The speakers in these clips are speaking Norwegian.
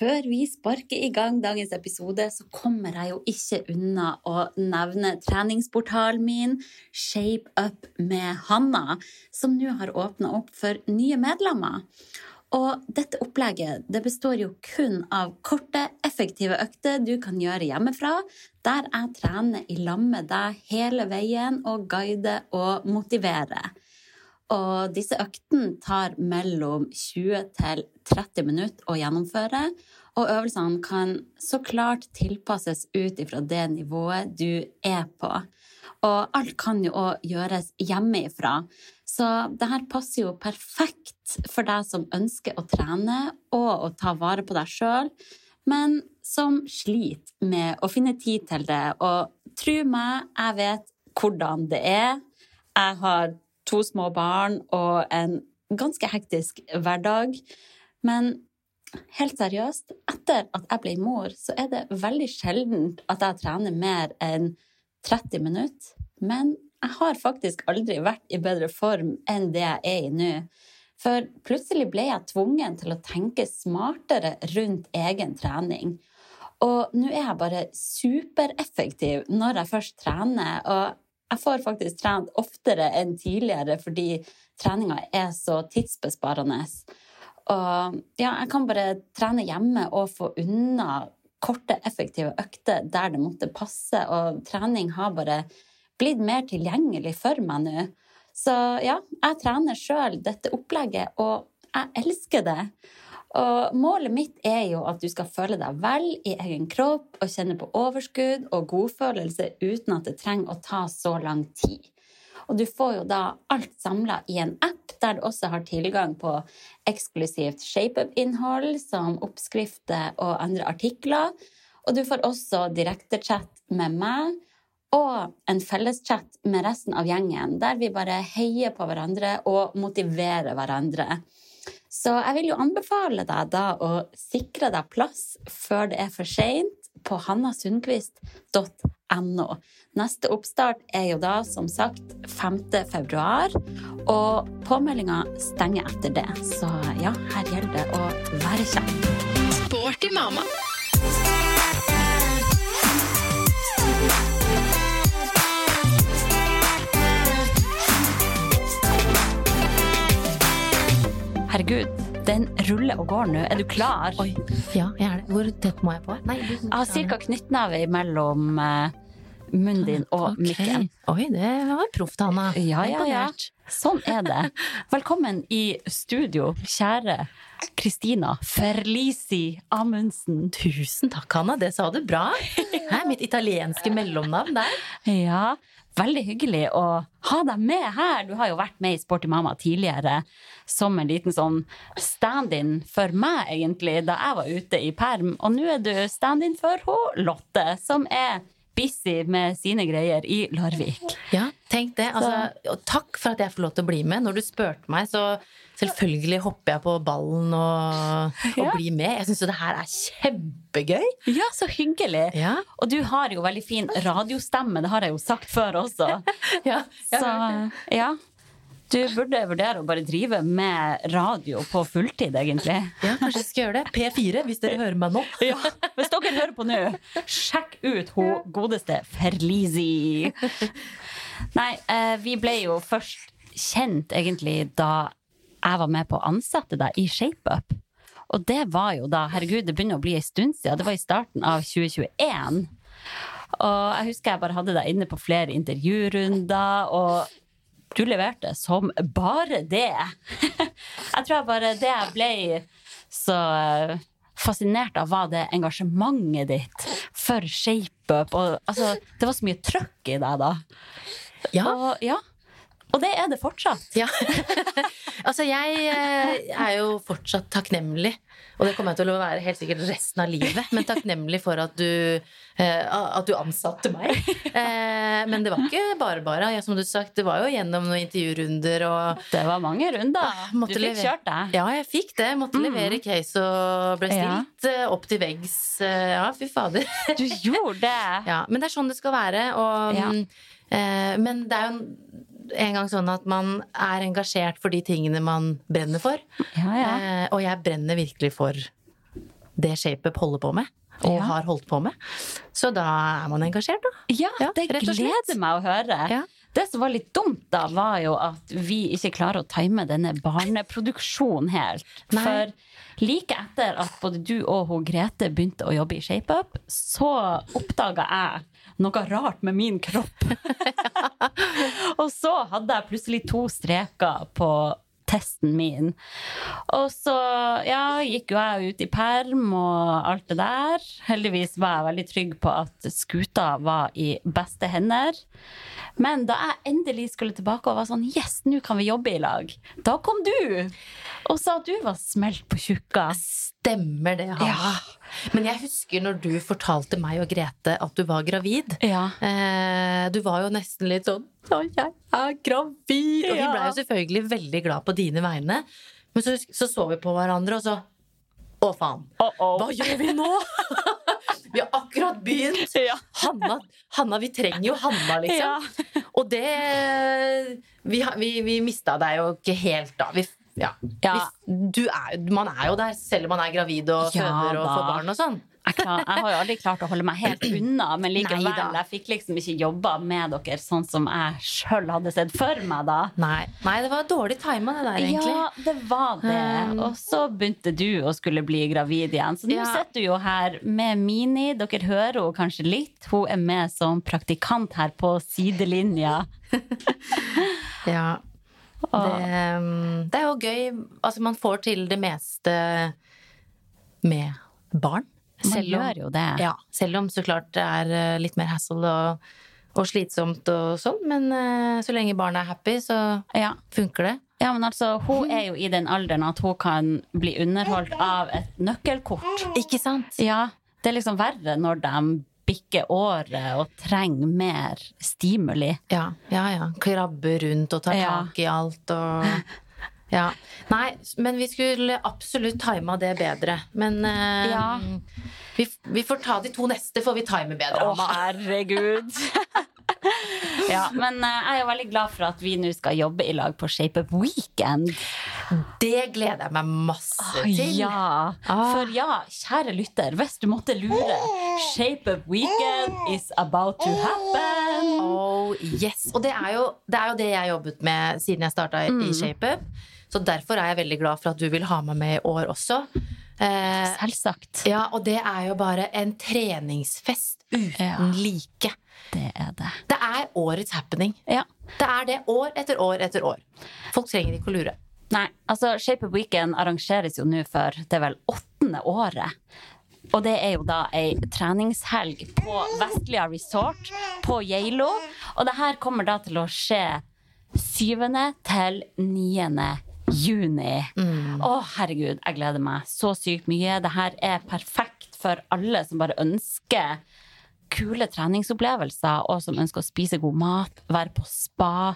Før vi sparker i gang dagens episode, så kommer jeg jo ikke unna å nevne treningsportalen min Shape Up med Hanna, som nå har åpna opp for nye medlemmer. Og dette opplegget det består jo kun av korte, effektive økter du kan gjøre hjemmefra, der jeg trener i lag med deg hele veien og guider og motiverer. Og disse øktene tar mellom 20 til 30 minutter å gjennomføre. Og øvelsene kan så klart tilpasses ut ifra det nivået du er på. Og alt kan jo òg gjøres hjemmefra. Så det her passer jo perfekt for deg som ønsker å trene og å ta vare på deg sjøl, men som sliter med å finne tid til det. Og tro meg, jeg vet hvordan det er. Jeg har to små barn og en ganske hektisk hverdag. Men helt seriøst, etter at jeg ble mor, så er det veldig sjeldent at jeg trener mer enn 30 minutter. Men jeg har faktisk aldri vært i bedre form enn det jeg er i nå. For plutselig ble jeg tvungen til å tenke smartere rundt egen trening. Og nå er jeg bare supereffektiv når jeg først trener. Og jeg får faktisk trent oftere enn tidligere fordi treninga er så tidsbesparende. Og ja, jeg kan bare trene hjemme og få unna korte, effektive økter der det måtte passe, og trening har bare blitt mer tilgjengelig for meg nå. Så ja, jeg trener sjøl dette opplegget, og jeg elsker det. Og målet mitt er jo at du skal føle deg vel i egen kropp og kjenne på overskudd og godfølelse uten at det trenger å ta så lang tid. Og du får jo da alt samla i en app der du også har tilgang på eksklusivt ShapeUp-innhold som oppskrifter og andre artikler. Og du får også direktechat med meg og en felleschat med resten av gjengen, der vi bare heier på hverandre og motiverer hverandre. Så jeg vil jo anbefale deg da å sikre deg plass før det er for seint på hannasundquist.no. Neste oppstart er jo da som sagt 5. februar, og påmeldinga stenger etter det. Så ja, her gjelder det å være kjapp. Sporty mamma. Herregud, den ruller og går nå. Er du klar? Oi, ja, jeg er det. Hvor tett må jeg på? Nei, Jeg har ca. knyttneve mellom eh, munnen din og okay. mikken. Oi, det var proft, Hanna. Ja, ja, ja. Sånn er det. Velkommen i studio, kjære Kristina Ferlisi Amundsen. Tusen takk, Hanna. Det sa du bra. Hæ, mitt italienske mellomnavn der. Ja, veldig hyggelig å ha deg med her. Du har jo vært med i Sporty mamma tidligere som en liten sånn stand-in for meg, egentlig, da jeg var ute i perm. Og nå er du stand-in for hun Lotte, som er busy med sine greier i Larvik. Ja, tenk det. Altså, takk for at jeg får lov til å bli med. Når du spurte meg, så selvfølgelig hopper jeg på ballen og, og Ja. blir med. Jeg syns jo det her er kjempegøy. Ja, så hyggelig! Ja, Og du har jo veldig fin radiostemme, det har jeg jo sagt før også. ja, jeg Så har hørt det. ja. Du burde vurdere å bare drive med radio på fulltid, egentlig. ja, kanskje jeg skal gjøre det. P4, hvis dere hører meg nå. Ja, Hvis dere hører på nå, sjekk ut hun godeste Ferlisi. Nei, eh, vi ble jo først kjent egentlig da jeg var med på å ansette deg i ShapeUp. Og det var jo da, herregud, det begynner å bli en stund siden. Det var i starten av 2021. Og jeg husker jeg bare hadde deg inne på flere intervjurunder, og du leverte som bare det. Jeg tror jeg bare det jeg ble så eh, fascinert av, var det engasjementet ditt for ShapeUp. Altså, det var så mye trøkk i deg da. Ja, Og ja, Og det er det fortsatt. Ja. altså, jeg eh, er jo fortsatt takknemlig, og det kommer jeg til å være helt sikkert resten av livet, men takknemlig for at du, eh, at du ansatte meg. Eh, men det var ikke bare bare. Ja, som du sagt, det var jo gjennom noen intervjurunder og Det var mange runder. Ah, du fikk levere. kjørt deg. Ja, jeg fikk det. Måtte levere case og ble stilt ja. opp til veggs. Eh, Ja, fy fader. Du gjorde det. Ja, men det er sånn det skal være. Og, Ja. eh, men det er jo en gang sånn at man er engasjert for de tingene man brenner for. Ja, ja. Eh, og jeg brenner virkelig for det ShapeUp holder på med. Og Ja. har holdt på med. Så da er man engasjert, da. Ja, det gleder meg å høre. Det som var litt dumt da, var jo at vi ikke klarer å time denne barneproduksjonen helt. Nei. For like etter at både du og hun Grete begynte å jobbe i ShapeUp, så oppdaga jeg noe rart med min kropp. og så hadde jeg plutselig to streker på testen min. Og så ja, gikk jo jeg ut i perm og alt det der. Heldigvis var jeg veldig trygg på at skuta var i beste hender. Men da jeg endelig skulle tilbake og var sånn Yes, nå kan vi jobbe i lag. Da kom du og sa at du var smelt på tjukka. Stemmer det, Hanna. Men jeg husker når du fortalte meg og Grete at du var gravid. Ja. Eh, du var jo nesten litt sånn Å, jeg er gravid! Og vi ble blei jo selvfølgelig veldig glad på dine vegne. Men så, så så vi på hverandre, og så Å, faen. Uh-oh. Hva gjør vi nå? vi har akkurat begynt! Ja. Hanna, Hanna, vi trenger jo Hanna, liksom. Og det Vi, vi, vi mista deg jo ikke helt da. Vi, ja. Ja. Er, man er jo der selv om man er gravid og Ja føder og da. får barn og sånn. Jeg, klar, jeg har jo aldri klart å holde meg helt unna, men likevel. Nei. Jeg fikk liksom ikke jobba med dere sånn som jeg sjøl hadde sett for meg da. Nei, nei det var dårlig tima, det der, egentlig. Ja, det var det. Um, Og så begynte du å skulle bli gravid igjen. Så nå Ja. sitter du jo her med Mini. Dere hører henne kanskje litt. Hun er med som praktikant her på sidelinja. Ja. Det, um, det er jo gøy. Altså, man får til det meste med barn. Man gjør jo det. Ja, selv om så klart det er eh, litt mer hassle og, og slitsomt og sånn. Men eh, så lenge barnet er happy, så Ja. funker det. ja, men altså, hun er jo i den alderen at hun kan bli underholdt av et nøkkelkort. Ikke sant? Ja, det er liksom verre når de bikker året og trenger mer stimuli. Ja, ja. ja. Krabbe rundt og ta Ja. tak i alt og Ja. Nei, men vi skulle absolutt tima det bedre. Men uh, Ja. vi, vi får ta de to neste, får vi time bedre. Å, herregud! ja, men eh, jeg er jo veldig glad for at vi nå skal jobbe i lag på Shape Up Weekend. Det gleder jeg meg masse til. Ja, Ah. For ja, kjære lytter, hvis du måtte lure, Shape Up Weekend is about to happen. Oh, yes. Og det er, jo, det er jo det jeg har jobbet med siden jeg starta Mm. i ShapeUp. Så derfor er jeg veldig glad for at du vil ha meg med i år også. Eh, Selvsagt. ja, og det er jo bare en treningsfest uten Ja. like. Det er det. Det er årets happening. Ja. Det er det år etter år etter år. Folk trenger ikke å lure. Nei, altså Shape of Weekend arrangeres jo nå for det er vel åttende året. Og det er jo da ei treningshelg på Vestlia Resort på Geilo. Og det her kommer da til å skje 7. til 9. juni. Å, herregud, jeg gleder meg så sykt mye. Det her er perfekt for alle som bare ønsker kule treningsopplevelser, og som ønsker å spise god mat, være på spa.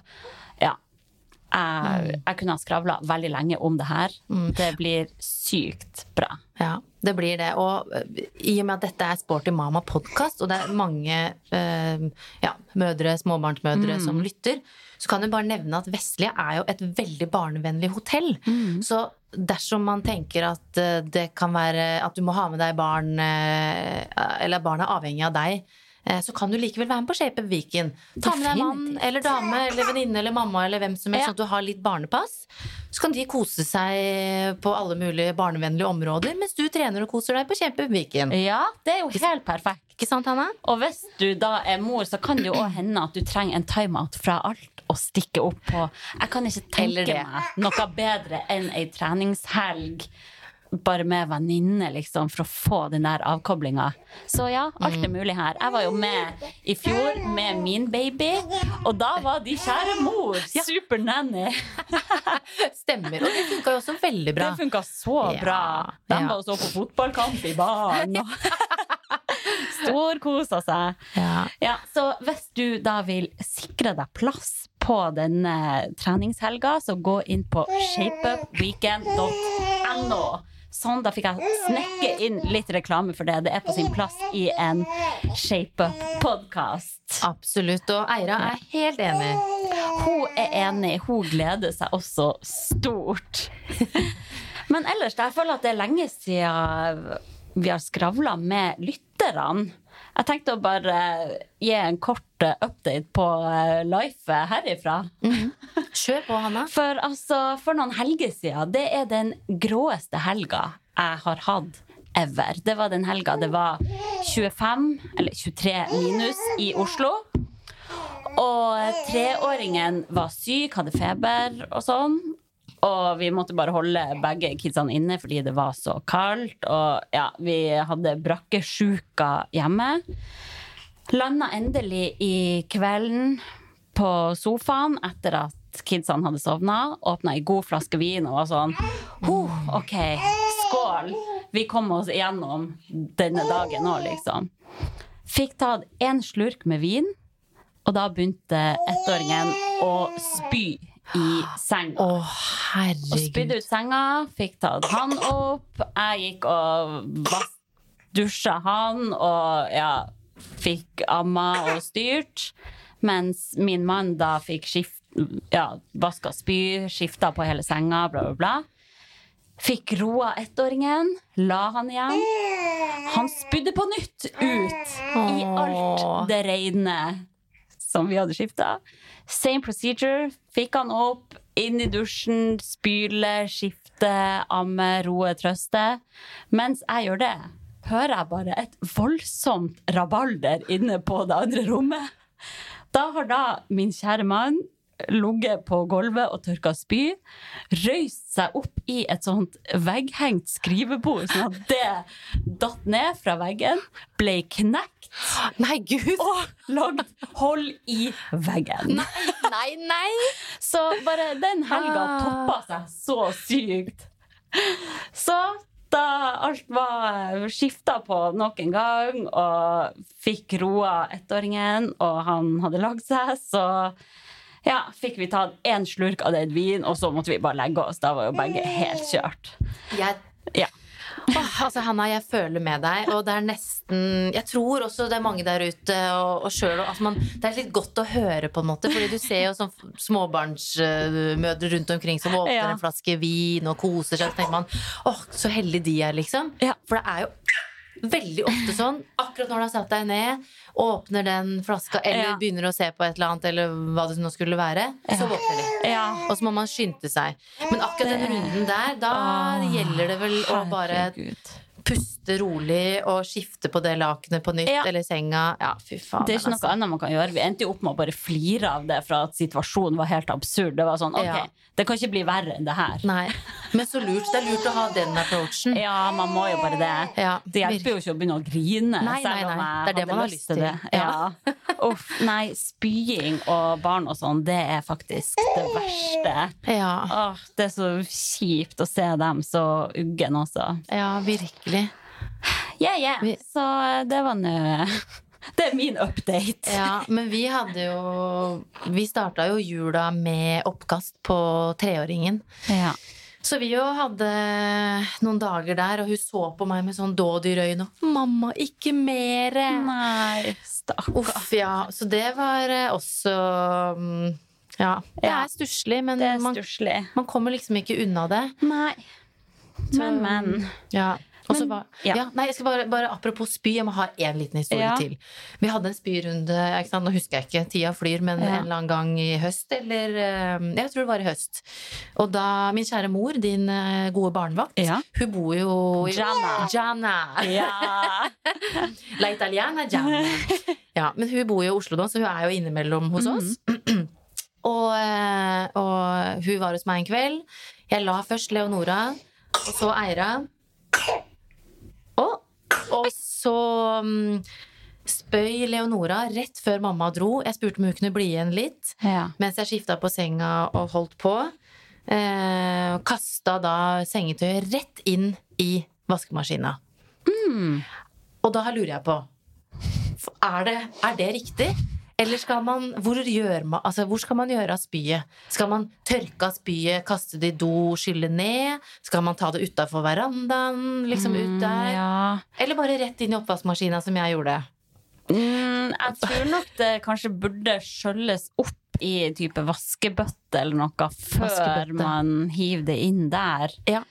Ja. Jeg, jeg kunne ha skravla veldig lenge om det her. Det blir sykt bra. Ja, det blir det. Og eh, i og med at dette er Sporty Mama-podkast, og det er mange eh, ja, mødre, småbarnsmødre som lytter, så kan du bare nevne at Vestlige er jo et veldig barnevennlig hotell. Så dersom man tenker at eh, det kan være at du må ha med deg barn, eller eller barn er avhengig av deg, eh, så kan du likevel være med på Shape of Viken. Ta med deg mann eller dame eller venninne eller mamma eller hvem som helst, sånn at du har litt barnepass. Så kan de kose seg på alle mulige barnevennlige områder, mens du trener og koser deg på Shape of Viken. Ja, det er jo helt perfekt. Ikke sant, Hanna? Og hvis du da er mor, så kan det jo òg hende at du trenger en timeout fra alt og stikke opp på Jeg kan ikke tenke meg noe bedre enn ei treningshelg bare med venninne, liksom, for å få den der avkoblinga. Så ja, alt er mulig her. Jeg var jo med i fjor med min baby, og da var de kjære mor. Super nanny. Stemmer. Og det funka jo også veldig bra. Det funka så Ja, bra. De var også på fotballkamp i baren. Storkosa seg. Ja. Ja, så hvis du da vil sikre deg plass på denne treningshelga, så gå inn på shapeupweekend.no. Sånn, da fikk jeg snekke inn litt reklame for det. Det er på sin plass i en ShapeUp-podkast. Absolutt. Og Eira er helt enig. Hun er enig. Hun gleder seg også stort. Men ellers, jeg føler at det er lenge siden vi har skravla med lytterne. Jeg tenkte å bare gi en kort eh, update på eh, life herifra. Kjør på, Hanna. For altså, for noen helger siden, det er den gråeste helga jeg har hatt ever. Det var den helga det var 25, eller 23 minus i Oslo. Og treåringen var syk, hadde feber og sånn. Og vi måtte bare holde begge kidsene inne fordi det var så kaldt. Og ja, vi hadde brakkesjuka hjemme. Landa endelig i kvelden på sofaen etter at kidsene hadde sovna. Åpna ei god flaske vin og var sånn «Huh, OK, skål! Vi kom oss igjennom denne dagen òg, liksom. Fikk tatt én slurk med vin, og da begynte ettåringen å spy i senga. Å, Og spydde ut senga, fikk tatt han opp. Jeg gikk og dusja han og ja, fikk amma og styrt. Mens min mann da fikk skift, ja, vaska spy, skifta på hele senga, bla, bla, bla. Fikk roa ettåringen, la han igjen. Han spydde på nytt ut i alt det reine som vi hadde skifta. Same procedure. Fikk han opp, inn i dusjen, spyle, skifte, amme, roe, trøste. Mens jeg gjør det, hører jeg bare et voldsomt rabalder inne på det andre rommet. Da har da min kjære mann ligget på gulvet og tørka spy, røyst seg opp i et sånt vegghengt skrivebord, sånn at det datt ned fra veggen, ble knekt Nei, gud! og lagd hold i veggen. Nei, nei! nei! Så bare den helga Ah. toppa seg så sykt. Så da alt var skifta på nok en gang, og fikk roa ettåringen, og han hadde lagd seg, så ja, fikk vi tatt én slurk av den vinen, og så måtte vi bare legge oss. Da var jo begge helt kjørt. Jeg Ja. Åh, altså Hanna, jeg føler med deg, og det er nesten Jeg tror også det er mange der ute, og, og selv, altså man, Det er litt godt å høre, på en måte, Fordi du ser jo sånn småbarnsmødre rundt omkring som åpner Ja. en flaske vin og koser seg. Så tenker man åh, så heldige de er, liksom. Ja. For det er jo veldig ofte sånn, akkurat når du har satt deg ned, åpner den flaska, eller Ja. begynner å se på et eller annet, eller hva det nå skulle være, så våkner de. Ja. Og så må man skynde seg. Men akkurat den runden der, da Åh, gjelder det vel å bare Herregud. puste rolig og skifte på det lakenet på nytt, Ja. eller senga. Ja, fy faen. Det er ikke noe altså. annet man kan gjøre. Vi endte jo opp med å bare flire av det fra at situasjonen var helt absurd. Det var sånn, ok, Ja. Det kan ikke bli verre enn det her. Nei. Men så lurt. Det er lurt å ha den approachen. Ja, man må jo bare det. Ja, Det hjelper jo ikke å begynne å grine. Nei, nei, selv om nei. jeg Det er det hadde man har lyst lyst til det. Ja. Uff, nei, spying og barn og sånn, det er faktisk det verste. Ja, Åh, det er så kjipt å se dem så uggen også. ja virkelig. Yeah, yeah. Så det var nå Det er min update. Ja, men vi hadde jo Vi starta jo jula med oppkast på treåringen. Ja. Så vi jo hadde noen dager der, og hun så på meg med sånn dådyrøyne og 'Mamma, ikke mere!' Nei, stakkar. Uff, ja. Så det var eh, også mm, Ja. Det er stusslig, men er man, man kommer liksom ikke unna det. Nei. Men, men. Ja. Og så Men- var, ja. ja. nei, jeg skal bare, bare Apropos spy, jeg må ha én liten historie Ja. til. Vi hadde en spyrunde, nå husker jeg ikke, tida flyr, men en eller annen gang i høst, eller eh, Jeg tror det var i høst. Og da min kjære mor, din eh, gode barnevakt, hun bor jo i Gianna. Gianna. Ja. La Italiana Gianna. Ja, men hun bor jo i Oslo nå, så hun er jo innimellom hos oss. og, eh, og hun var hos meg en kveld. Jeg la først Leonora, og så Eira. Og så um, spøy Leonora rett før mamma dro. Jeg spurte om hun kunne bli igjen litt Ja. mens jeg skifta på senga og holdt på. Eh, Kasta da sengetøyet rett inn i vaskemaskina. Og da lurer jeg på er det, er det riktig? Eller skal man hvor, man, altså, hvor skal man gjøre av spyet? Skal man tørke av spyet, kaste det i do, skylle ned? Skal man ta det utafor verandaen? Liksom ut der? Ja. Eller bare rett inn i oppvaskmaskina, som jeg gjorde? Mm, jeg tror nok det kanskje burde skjølles opp i type vaskebøtte eller noe før Vaskebøtte. man hiver det inn der. Ja.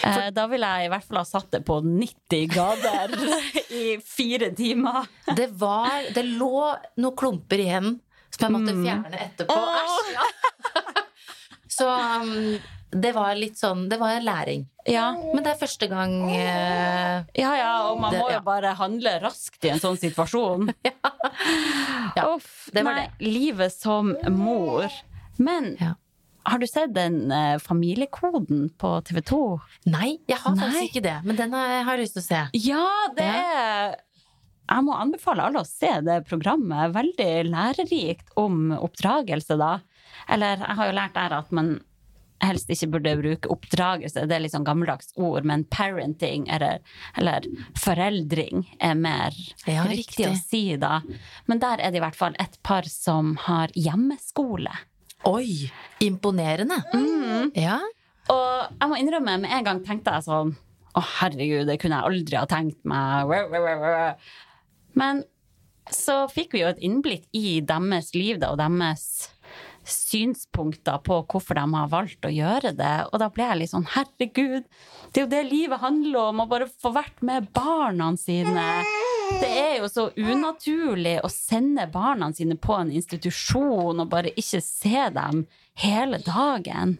For, da ville jeg i hvert fall ha satt det på 90 grader i fire timer. Det var Det lå noen klumper igjen som jeg måtte fjerne etterpå. Æsj! Ja. Så um, det var litt sånn Det var en læring. Ja. Men det er første gang eh, ja, ja, og man Det- må jo ja. bare handle raskt i en sånn situasjon. Ja, Uff, det var nei, livet som mor. Men Ja. har du sett den eh, familiekoden på TV 2? Nei, jeg har Nei. faktisk ikke det. Men den har jeg har lyst til å se. Ja, det Ja. er Jeg må anbefale alle å se det programmet. Veldig lærerikt om oppdragelse, da. Eller jeg har jo lært der at man helst ikke burde bruke oppdragelse, det er litt sånn gammeldags ord, men parenting eller, eller foreldring er mer Ja, riktig riktig. å si, da. Men der er det i hvert fall et par som har hjemmeskole. Oi! Imponerende. Ja. Og jeg må innrømme, med en gang tenkte jeg sånn Å, herregud, det kunne jeg aldri ha tenkt meg. Men så fikk vi jo et innblikk i deres liv da, og deres synspunkter på hvorfor de har valgt å gjøre det. Og da ble jeg litt sånn herregud, det er jo det livet handler om, å bare få vært med barna sine. Det er jo så unaturlig å sende barna sine på en institusjon og bare ikke se dem hele dagen.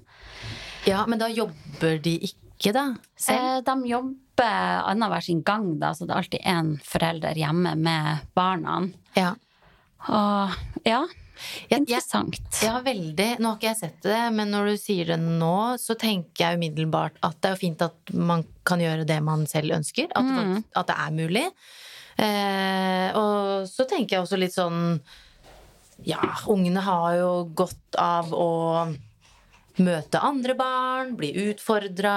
ja, men da jobber de ikke, da? Selv? Eh, de jobber annenhver sin gang, da, så det er alltid én forelder hjemme med barna. Ja. Og ja, Jeg, jeg, interessant. ja, veldig. Nå har ikke jeg sett det, men når du sier det nå, så tenker jeg umiddelbart at det er fint at man kan gjøre det man selv ønsker. At, det, Mm. at det er mulig. Eh, og så tenker jeg også litt sånn Ja, ungene har jo godt av å møte andre barn, bli utfordra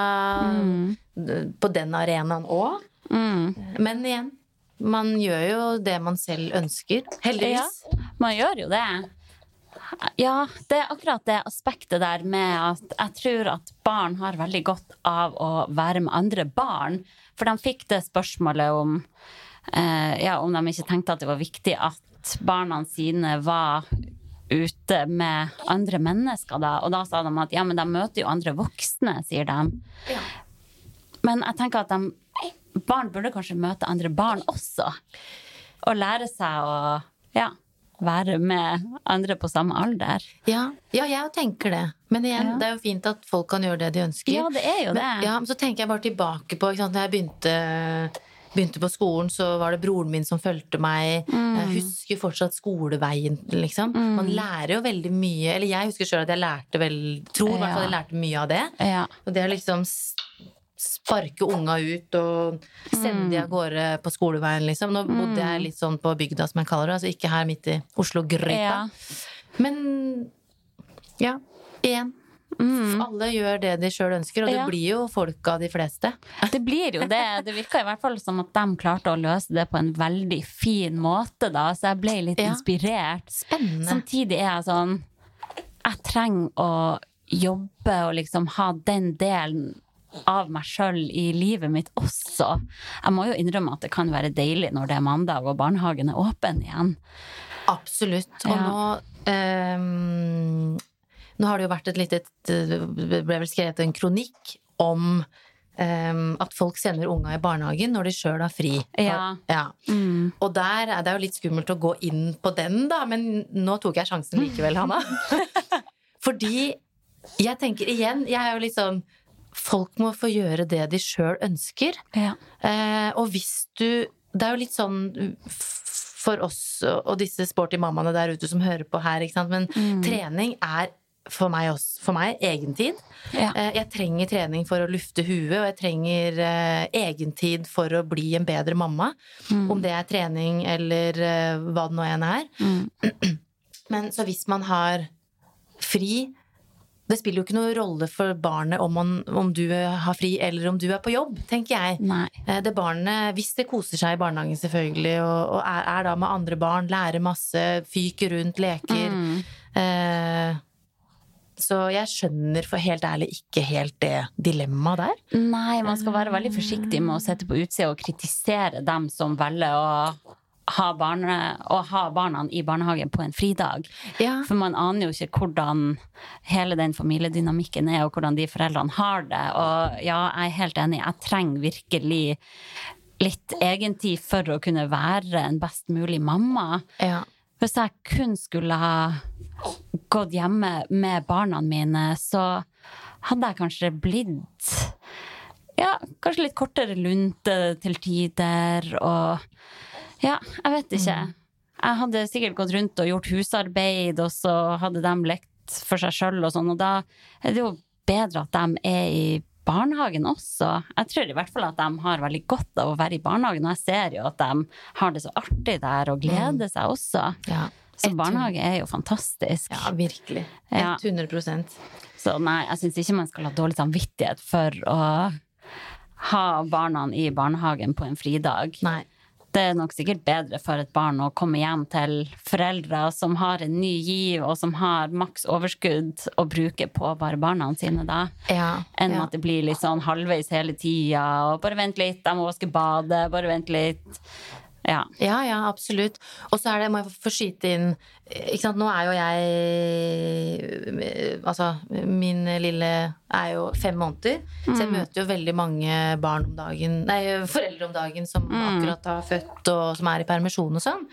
på den arenaen òg. Mm. Men igjen, man gjør jo det man selv ønsker. Heldigvis. Man gjør jo det. Ja, det er akkurat det aspektet der med at jeg tror at barn har veldig godt av å være med andre barn. For de fikk det spørsmålet om eh, ja, om de ikke tenkte at det var viktig at barna sine var ute med andre mennesker da. Og da sa de at ja, men de møter jo andre voksne, sier de. Ja. Men jeg tenker at de, barn burde kanskje møte andre barn også. Og lære seg å ja, være med andre på samme alder. Ja, ja, jeg tenker det. Men igjen, Ja. det er jo fint at folk kan gjøre det de ønsker. Ja, det er jo det. Men, ja, men så tenker jeg bare tilbake på ikke sant, Da jeg begynte, begynte på skolen, så var det broren min som fulgte meg. Mm. Jeg husker fortsatt skoleveien, liksom. Man lærer jo veldig mye. Eller jeg husker sjøl at jeg lærte vel Tror i hvert fall jeg lærte mye av det. Ja. Og det å liksom sparke unga ut og sende de av gårde på skoleveien, liksom. Nå bodde jeg litt sånn på bygda, som jeg kaller det. Altså ikke her midt i Oslo-gryta. Ja. Men ja, igjen. Alle gjør det de sjøl ønsker, og det Ja. blir jo folk av de fleste. Det blir jo det. Det virka i hvert fall som at de klarte å løse det på en veldig fin måte, da. Så jeg ble litt Ja. inspirert. Spennende. Samtidig er jeg sånn Jeg trenger å jobbe og liksom ha den delen av meg sjøl i livet mitt også. Jeg må jo innrømme at det kan være deilig når det er mandag og barnehagen er åpen igjen. Absolutt. Og Ja. nå um, Nå har det jo vært et lite Det ble vel skrevet en kronikk om Um, at folk sender unga i barnehagen når de sjøl har fri. Ja. ja. Og der er det jo litt skummelt å gå inn på den, da, men nå tok jeg sjansen likevel, Hanna. Fordi jeg tenker igjen, jeg er jo litt sånn Folk må få gjøre det de sjøl ønsker. Ja. Eh, og hvis du Det er jo litt sånn for oss og disse sporty mammaene der ute som hører på her. Men trening er for meg, også, for meg egentid. Ja. Eh, Jeg trenger trening for å lufte huet, og jeg trenger eh, egentid for å bli en bedre mamma. Mm. Om det er trening eller eh, hva det nå enn er. Mm. Men så hvis man har fri Det spiller jo ikke noen rolle for barnet om, man, om du har fri eller om du er på jobb, tenker jeg. Nei. Eh, Det barnet, hvis det koser seg i barnehagen selvfølgelig, og, og er, er da med andre barn, lærer masse, fyker rundt, leker Mm. eh, Så jeg skjønner for helt ærlig ikke helt det dilemmaet der. Nei, man skal være veldig forsiktig med å sette på utsida og kritisere dem som velger å ha, barne, å ha barna i barnehagen på en fridag. Ja. For man aner jo ikke hvordan hele den familiedynamikken er, og hvordan de foreldrene har det. Og ja, jeg er helt enig, jeg trenger virkelig litt egentid for å kunne være en best mulig mamma. Ja. Hvis jeg kun skulle ha gått hjemme med barna mine, så hadde jeg kanskje blitt ja, kanskje litt kortere lunte til tider, og ja, jeg vet ikke. Jeg hadde sikkert gått rundt og gjort husarbeid, og så hadde de lekt for seg sjøl og sånn, og da er det jo bedre at de er i barnehagen også. Jeg tror i hvert fall at de har veldig godt av å være i barnehagen, og jeg ser jo at de har det så artig der og gleder seg også. ja. Så barnehage er jo fantastisk. Ja, virkelig. 100 ja. Så nei, jeg syns ikke man skal ha dårlig samvittighet for å ha barna i barnehagen på en fridag. Nei. Det er nok sikkert bedre for et barn å komme hjem til foreldre som har en ny giv, og som har maks overskudd å bruke på bare barna sine da, Ja. enn ja. at det blir litt sånn halvveis hele tida, og bare vent litt, jeg må vaske badet, bare vent litt. Ja. Ja, ja, absolutt. Og så er det, må jeg få skyte inn Ikke sant, nå er jo jeg Altså, min lille er jo fem måneder, så jeg møter jo veldig mange barn om dagen Nei, foreldre om dagen som akkurat har født, og som er i permisjon og sånn.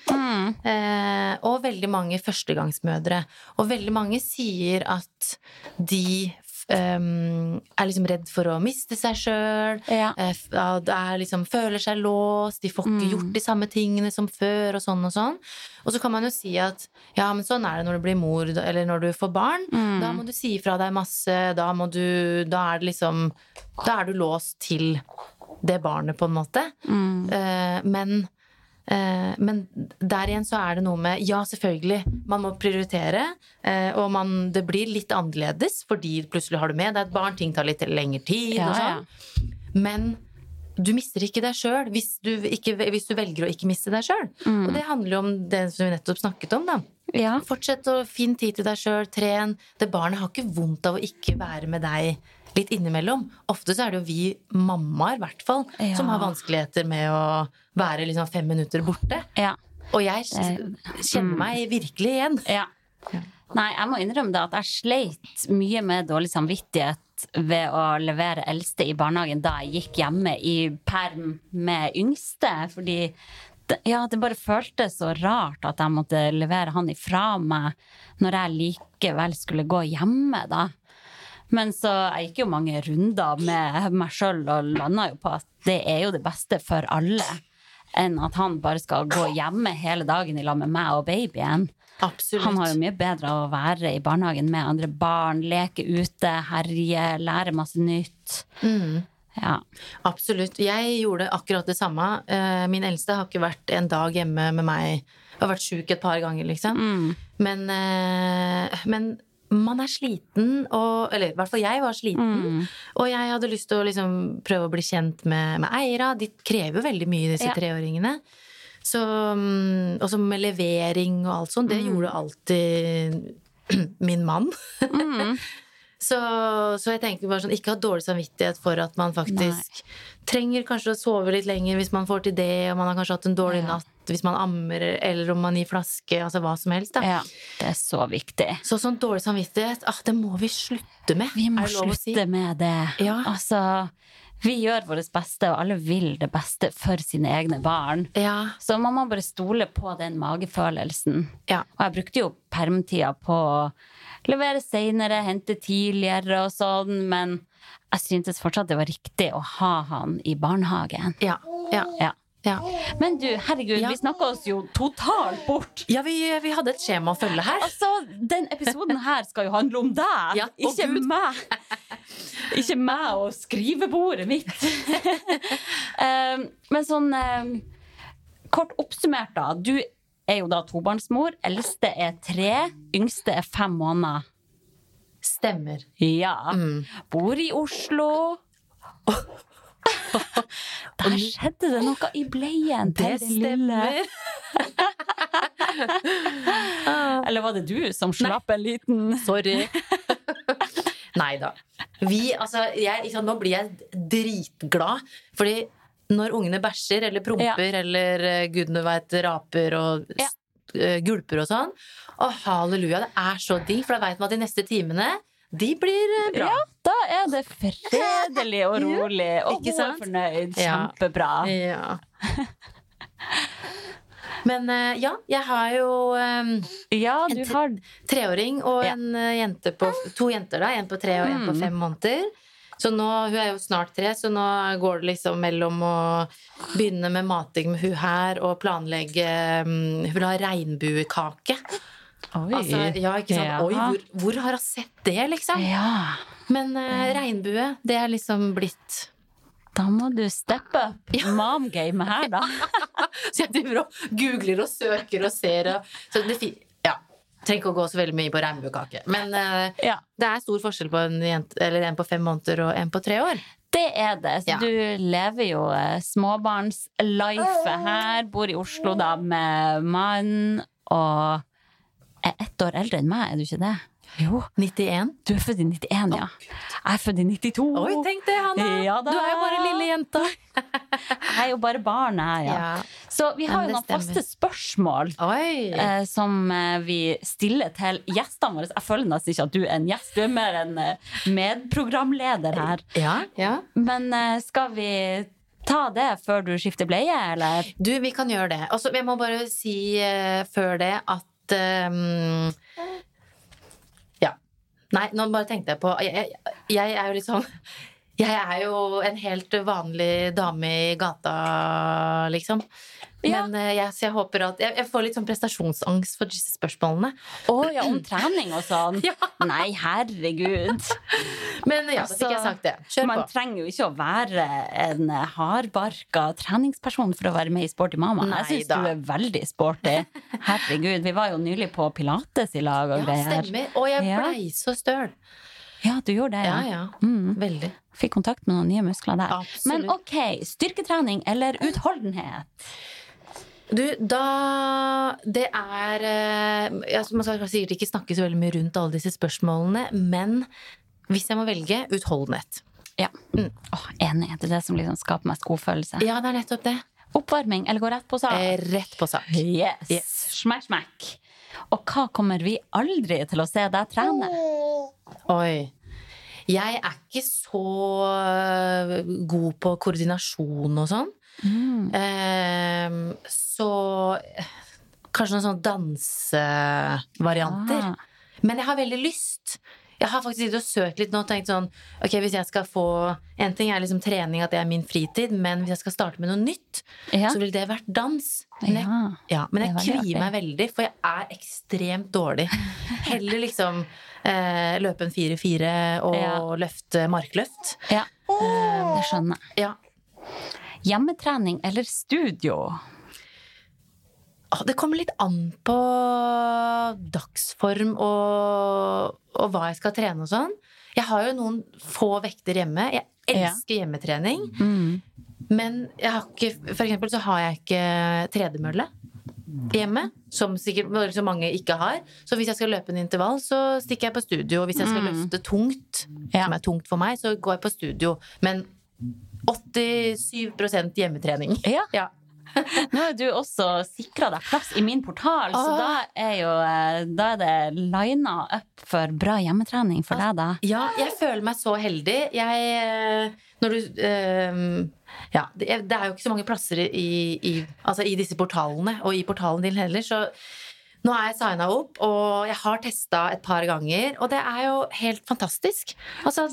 Eh, og veldig mange førstegangsmødre. Og veldig mange sier at de um, er liksom redd for å miste seg sjøl. Ja. Eh, liksom, føler seg låst, de får ikke gjort de samme tingene som før, og sånn og sånn. Og så kan man jo si at ja, men sånn er det når du blir mor, eller når du får barn. Da må du si fra deg masse, da må du Da er det liksom Da er du låst til det barnet, på en måte. Eh, men Eh, men der igjen så er det noe med Ja, selvfølgelig, man må prioritere. Eh, og man, det blir litt annerledes fordi plutselig har du med deg et barn, ting tar litt lengre tid Ja, og ja. sånn. Men du mister ikke deg sjøl hvis, du hvis du velger å ikke miste deg sjøl. Mm. Og det handler jo om det som vi nettopp snakket om, da. Ja. Fortsett å finne tid til deg sjøl, tren. Det barnet har ikke vondt av å ikke være med deg litt innimellom. Ofte så er det jo vi mammaer, i hvert fall, Ja. som har vanskeligheter med å være liksom fem minutter borte. ja. Og jeg kjenner meg virkelig igjen. Ja. Nei, jeg må innrømme det at jeg sleit mye med dårlig samvittighet ved å levere eldste i barnehagen da jeg gikk hjemme i perm med yngste. Fordi det, ja, det bare føltes så rart at jeg måtte levere han ifra meg når jeg likevel skulle gå hjemme, da. Men så jeg gikk jo mange runder med meg sjøl og landa jo på at det er jo det beste for alle. Enn at han bare skal gå hjemme hele dagen i lag med meg og babyen. Absolutt. Han har jo mye bedre av å være i barnehagen med andre barn, leke ute, herje, lære masse nytt. Mm. Ja. Absolutt. Jeg gjorde akkurat det samme. Eh, Min eldste har ikke vært en dag hjemme med meg. Har vært sjuk et par ganger, liksom. Mm. Men, eh, men man er sliten, og Eller i hvert fall jeg var sliten. Og jeg hadde lyst til å liksom prøve å bli kjent med, med Eira. De krever jo veldig mye, disse Ja. treåringene. Så, mm, og så med levering og alt sånt. Det gjorde alltid min mann. Så, så jeg tenker bare sånn, ikke ha dårlig samvittighet for at man faktisk trenger kanskje å sove litt lenger hvis man får til det, og man har kanskje hatt en dårlig Ja. natt hvis man ammer, eller om man gir flaske, altså hva som helst. Ja. Det er så viktig. Så sånn dårlig samvittighet, ah, det må vi slutte med. Vi må å si? slutte med det. Ja. Altså, vi gjør vårt beste, og alle vil det beste for sine egne barn. Ja, Så man må bare stole på den magefølelsen. ja. Og jeg brukte jo permtida på å levere seinere, hente tidligere og sånn, men jeg syntes fortsatt det var riktig å ha han i barnehagen. Ja, ja. Ja. Ja, Men du, herregud, Ja. vi snakka oss jo totalt bort. ja vi, vi hadde et skjema å følge her. Altså, Den episoden her skal jo handle om deg, Ja, ikke Gud. meg. Ikke meg og skrivebordet mitt. um, men sånn um, Kort oppsummert, da. Du er jo da tobarnsmor. Eldste er tre, yngste er fem måneder. Stemmer. Ja. Mm. Bor i Oslo. Der skjedde det noe i bleien til den lille. Eller var det du som slapp en liten Sorry. Nei da. Vi, altså, jeg, nå blir jeg dritglad, fordi når ungene bæsjer eller promper eller eh, gudene veit raper og Ja. eh, gulper og sånn, å halleluja, det er så digg, for da veit man at de neste timene de blir eh, bra. Ja, da er det fredelig og rolig, og hun er fornøyd. Kjempebra. Ja. Men ja, jeg har jo um, Ja, du En har treåring og Ja. en jente på to jenter, da. En på tre og en på Mm. fem måneder. Så nå, Hun er jo snart tre, så nå går det liksom mellom å begynne med mating med hun her og planlegge mm, Hun vil ha regnbuekake. Oi. Altså, ja, ikke sant? Ja. Oi, hvor, hvor har hun sett det, liksom? Ja. Men uh, regnbue, det er liksom blitt Da må du steppe up mom-gamet her, da. Så jeg driver og googler og søker og ser og så det, Ja. Trenger ikke å gå så veldig mye på regnbuekake. Men uh, Ja. det er stor forskjell på en, jente, eller en på fem måneder og en på tre år. Det er det. Så Ja. du lever jo eh, småbarnslife her. Bor i Oslo da med mann og er ett år eldre enn meg, er du ikke det? Jo. 91. Du er født i 91, ja. Jeg er født i 92. Oi, tenk det, Hanna! Ja. Du er jo bare lille jenta. Jeg er jo bare barn her, ja. Så vi har jo noen stemmer. faste spørsmål. Eh, som eh, vi stiller til gjestene våre. Jeg føler nesten ikke at du er en gjest, du er mer en eh, medprogramleder her. Ja, ja. Men eh, skal vi ta det før du skifter bleie, eller? Du, vi kan gjøre det. Altså, jeg må bare si eh, før det at Ja. Nei, nå bare tenkte jeg på Jeg, jeg, jeg er jo litt sånn Jeg er jo en helt vanlig dame i gata, liksom. Ja. Men eh, jeg, jeg håper at jeg, jeg får litt sånn prestasjonsangst for disse spørsmålene. Å ja, om trening og sånn? Ja. Nei, herregud. Men ja, Altså, sagt det. Kjør Man på. trenger jo ikke å være en hardbarka treningsperson for å være med i Sporty mamma. Nei Jeg syns du er veldig sporty. Herregud, vi var jo nylig på pilates i lag og Ja, greier. stemmer. Og jeg Ja. blei så støl. Ja, du gjorde det, Ja, ja. ja. Mm. Veldig. Fikk kontakt med noen nye muskler der. Absolutt. Men ok, styrketrening eller utholdenhet? Du, da Det er eh, altså Man skal sikkert ikke snakke så veldig mye rundt alle disse spørsmålene, men hvis jeg må velge utholdenhet. Ja. Mm. Oh, enig. Det er det som liksom skaper mest godfølelse. Ja, det er nettopp det. Oppvarming eller gå rett på sak? Eh, rett på sak. Yes. Yes. Smack, smack. Og hva kommer vi aldri til å se deg trene? Oi. Jeg er ikke så øh, god på koordinasjon og sånn. Mm. Eh, så kanskje noen sånne dansevarianter. Ah. Men jeg har veldig lyst. Jeg har faktisk sittet og søkt litt nå og tenkt sånn Ok, hvis jeg skal få En ting er liksom trening, at det er min fritid, men hvis jeg skal starte med noe nytt, Ja. så ville det vært dans. Men jeg, ja. ja, men jeg er kvier meg veldig, for jeg er ekstremt dårlig. Heller liksom eh, løpe en 4-4 og Ja. løfte markløft. ja. Det skjønner jeg. Ja. Hjemmetrening eller studio? Ah, Det kommer litt an på dagsform og, og hva jeg skal trene og sånn. Jeg har jo noen få vekter hjemme. Jeg elsker hjemmetrening. Mm. Men jeg har ikke, for eksempel så har jeg ikke tredemølle hjemme. Som sikkert så mange ikke har. Så hvis jeg skal løpe en intervall, så stikker jeg på studio. Og hvis jeg skal Mm. løfte tungt, som er tungt for meg, så går jeg på studio. Men 87 hjemmetrening. Ja. Ja. Nå har du også sikra deg plass i min portal, så Åh. da er jo eh, Da er det lina up for bra hjemmetrening for deg, da. Ja, jeg føler meg så heldig. Jeg eh, Når du øh, Ja, det er, det er jo ikke så mange plasser i, i, altså i disse portalene, og i portalen din heller, så nå er jeg signa opp, og jeg har testa et par ganger, og det er jo helt fantastisk. Altså,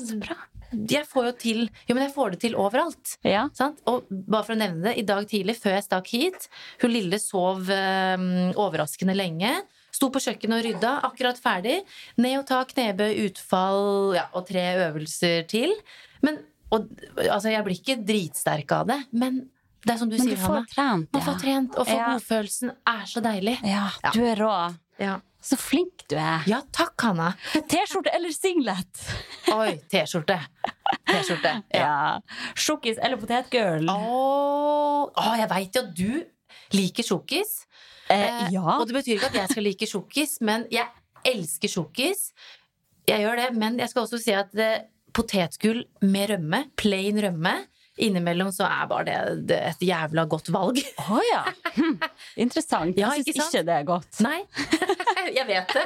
jeg får jo til Jo, men jeg får det til overalt. Ja. Sant? Og bare for å nevne det, i dag tidlig, før jeg stakk hit Hun lille sov eh, overraskende lenge. Sto på kjøkkenet og rydda, akkurat ferdig. Ned og ta knebøy, utfall ja, og tre øvelser til. Men og, altså, jeg blir ikke dritsterk av det, men det er som du Men du får Hanna. trent, Man får trent, og får godfølelsen er så deilig. Ja, Ja. du er rå. Ja. Så flink du er. ja, takk, Hanna. T-skjorte eller singlet? Oi, T-skjorte. T-skjorte. Ja. Ja. Sjokkis eller potetgull? Å, å, jeg veit jo at du liker sjokkis. Eh, ja. Og det betyr ikke at jeg skal like sjokkis, men jeg elsker sjokkis. Jeg gjør det, men jeg skal også si at det, potetgull med rømme, plain rømme, innimellom så er bare det, et jævla godt valg. Å ja. Hm. Interessant. Jeg ja, syns ikke det er godt. Nei, jeg vet det.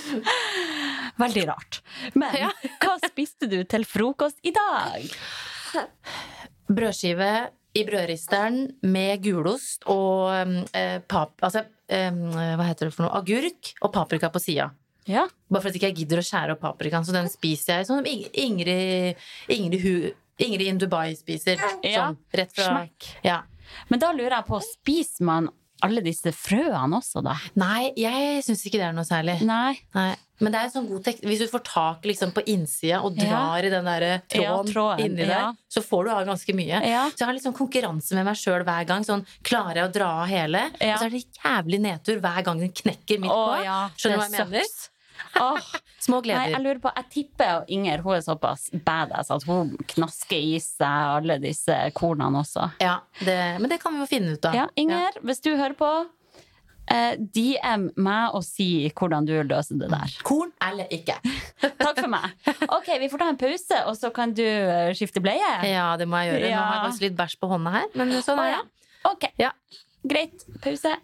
Veldig rart. Men Ja. hva spiste du til frokost i dag? Brødskive i brødristeren med gulost og eh, pap... Altså, eh, hva heter det for noe? Agurk og paprika på sida. Ja. Bare for at ikke gidder å skjære opp paprikaen, så den spiser jeg sånn Ingrid, Ingrid, Ingrid in Dubai spiser. Ja. Sånn, rett fra. Ja. Men da lurer jeg på, spiser man alle disse frøene også, da? Nei, jeg syns ikke det er noe særlig. Nei. Nei. Men det er en sånn god tekst. Hvis du får tak liksom, på innsida og drar i den der tråden, Ja, tråden, inni ja. der, så får du av ganske mye. Ja. Så jeg har sånn konkurranse med meg sjøl hver gang. Sånn, klarer jeg å dra av hele? Ja. Og så er det jævlig nedtur hver gang den knekker midt på. ja, Skjønner du hva jeg mener? Åh, Små nei, jeg lurer på, jeg tipper Inger hun er såpass badass at hun knasker i seg alle disse kornene også. Ja, det, men det kan vi jo finne ut av. Ja, Inger, hvis du hører på, eh, DM meg og si hvordan du løser det der. Korn eller ikke? Takk for meg. Ok, vi får ta en pause, og så kan du eh, skifte bleie. Ja, det må jeg gjøre. Nå har jeg faktisk litt bæsj på hånda her, men sånn er ja. det. Ok, Ja. greit. Pause.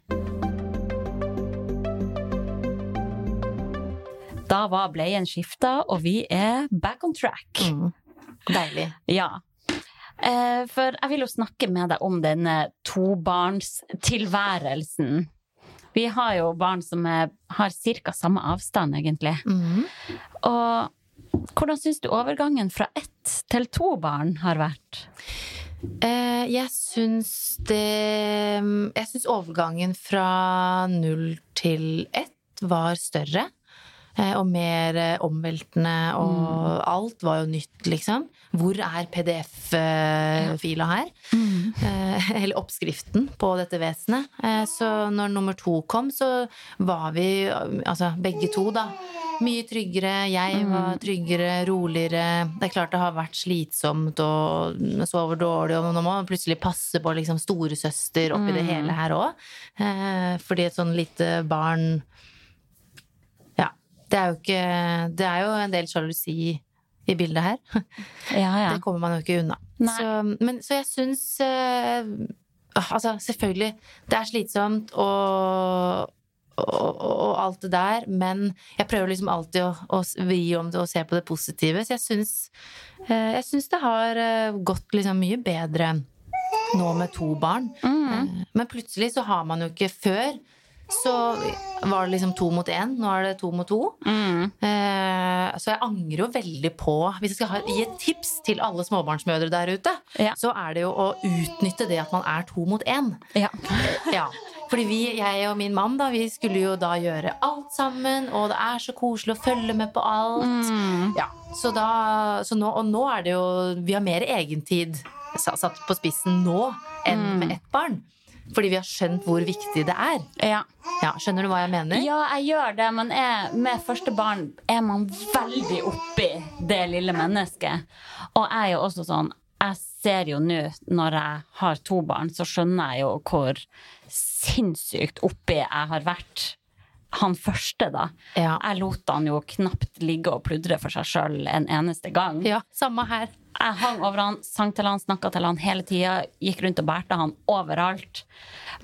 Da var bleien skifta, og vi er back on track. Mm. Deilig. Ja. Eh, For jeg vil jo snakke med deg om denne tobarnstilværelsen. Vi har jo barn som er, har ca. samme avstand, egentlig. Mm. Og hvordan syns du overgangen fra ett til to barn har vært? Eh, jeg syns det Jeg syns overgangen fra null til ett var større. Eh, Og mer eh, omveltende, og alt var jo nytt, liksom. Hvor er PDF-fila her? Mm. Eller oppskriften på dette vesenet. Eh, Så når nummer to kom, så var vi, altså begge to, da, mye tryggere. Jeg var tryggere, roligere. Det er klart det har vært slitsomt og sover dårlig, og nå må man plutselig passe på liksom storesøster oppi det hele her òg. Fordi et sånn lite barn. Det er jo ikke Det er jo en del sjalusi i bildet her. Ja, ja. Det kommer man jo ikke unna. Så, men, så jeg syns eh, Altså, selvfølgelig, det er slitsomt og, og, og alt det der, men jeg prøver liksom alltid å, å vri om det og se på det positive. Så jeg syns, jeg syns det har eh, gått liksom mye bedre nå med to barn. Eh, Men plutselig så har man jo ikke før. Så var det liksom to mot én. Nå er det to mot to. Mm. Eh, så jeg angrer jo veldig på Hvis jeg skal ha, gi et tips til alle småbarnsmødre der ute, Ja. så er det jo å utnytte det at man er to mot én. Ja. Ja. Fordi vi, jeg og min mann, da, vi skulle jo da gjøre alt sammen, og det er så koselig å følge med på alt. Mm. Ja, så da, så nå, og nå er det jo Vi har mer egentid satt på spissen nå enn med ett barn. Fordi vi har skjønt hvor viktig det er. ja. Ja, Skjønner du hva jeg mener? Ja, jeg gjør det, men jeg, med første barn er man veldig oppi det lille mennesket. Og jeg er jo også sånn Jeg ser jo nå, når jeg har to barn, så skjønner jeg jo hvor sinnssykt oppi jeg har vært. Han første, da. Ja. Jeg lot han jo knapt ligge og pludre for seg sjøl en eneste gang. Ja, samme her. Jeg hang over han, sang til han, snakka til han hele tida. Gikk rundt og bærte han overalt.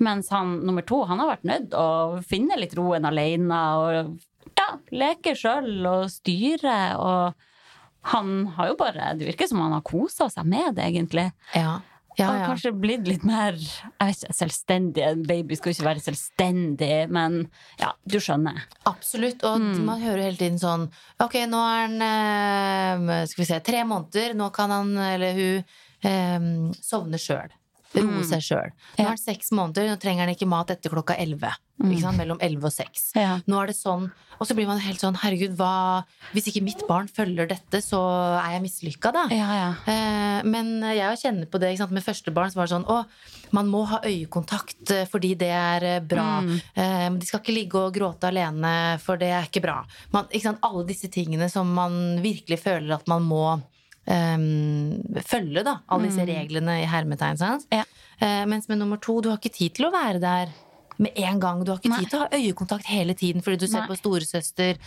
Mens han nummer to han har vært nødt å finne litt roen alene og ja, leke sjøl og styre. Og han har jo bare Det virker som han har kosa seg med det, egentlig. Ja. Ja, ja. kanskje blitt litt mer ikke, selvstendig. En baby skal jo ikke være selvstendig, men ja, du skjønner. Absolutt. Og man hører hele tiden sånn Ok, nå er han eh, Skal vi se, tre måneder. Nå kan han eller hun eh, sovne sjøl. Roe seg sjøl. Nå er han seks måneder, nå trenger han ikke mat etter klokka elleve. Sant? Mellom elleve og seks. Ja. Nå er det sånn Og så blir man helt sånn Herregud, hva Hvis ikke mitt barn følger dette, så er jeg mislykka, da. Ja, ja. Eh, Men jeg kjenner på det med første barn. Så var det sånn Å, man må ha øyekontakt eh, fordi det er eh, bra. Eh, De skal ikke ligge og gråte alene, for det er ikke bra. Man, ikke? Alle disse tingene som man virkelig føler at man må eh, følge, da. Alle disse reglene i hermetegn. Ja. Uh, mens med nummer to, du har ikke tid til å være der. Med en gang. Du har ikke Nei. tid til å ha øyekontakt hele tiden fordi du ser Nei. på storesøster.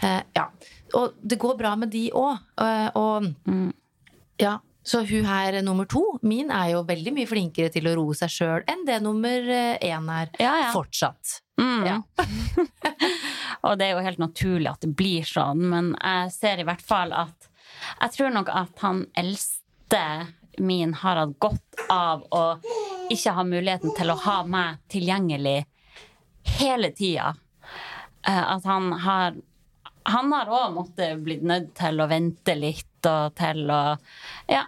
Uh, ja. Og det går bra med de òg. og ja, så hun her nummer to, min, er jo veldig mye flinkere til å roe seg sjøl enn det nummer én er. Ja, ja. Fortsatt. Mm. Ja. og det er jo helt naturlig at det blir sånn, men jeg ser i hvert fall at Jeg tror nok at han eldste min har hatt godt av å ikke ha muligheten til å ha meg tilgjengelig hele tida. Eh, At han har Han har òg måttet blitt nødt til å vente litt og til å ja,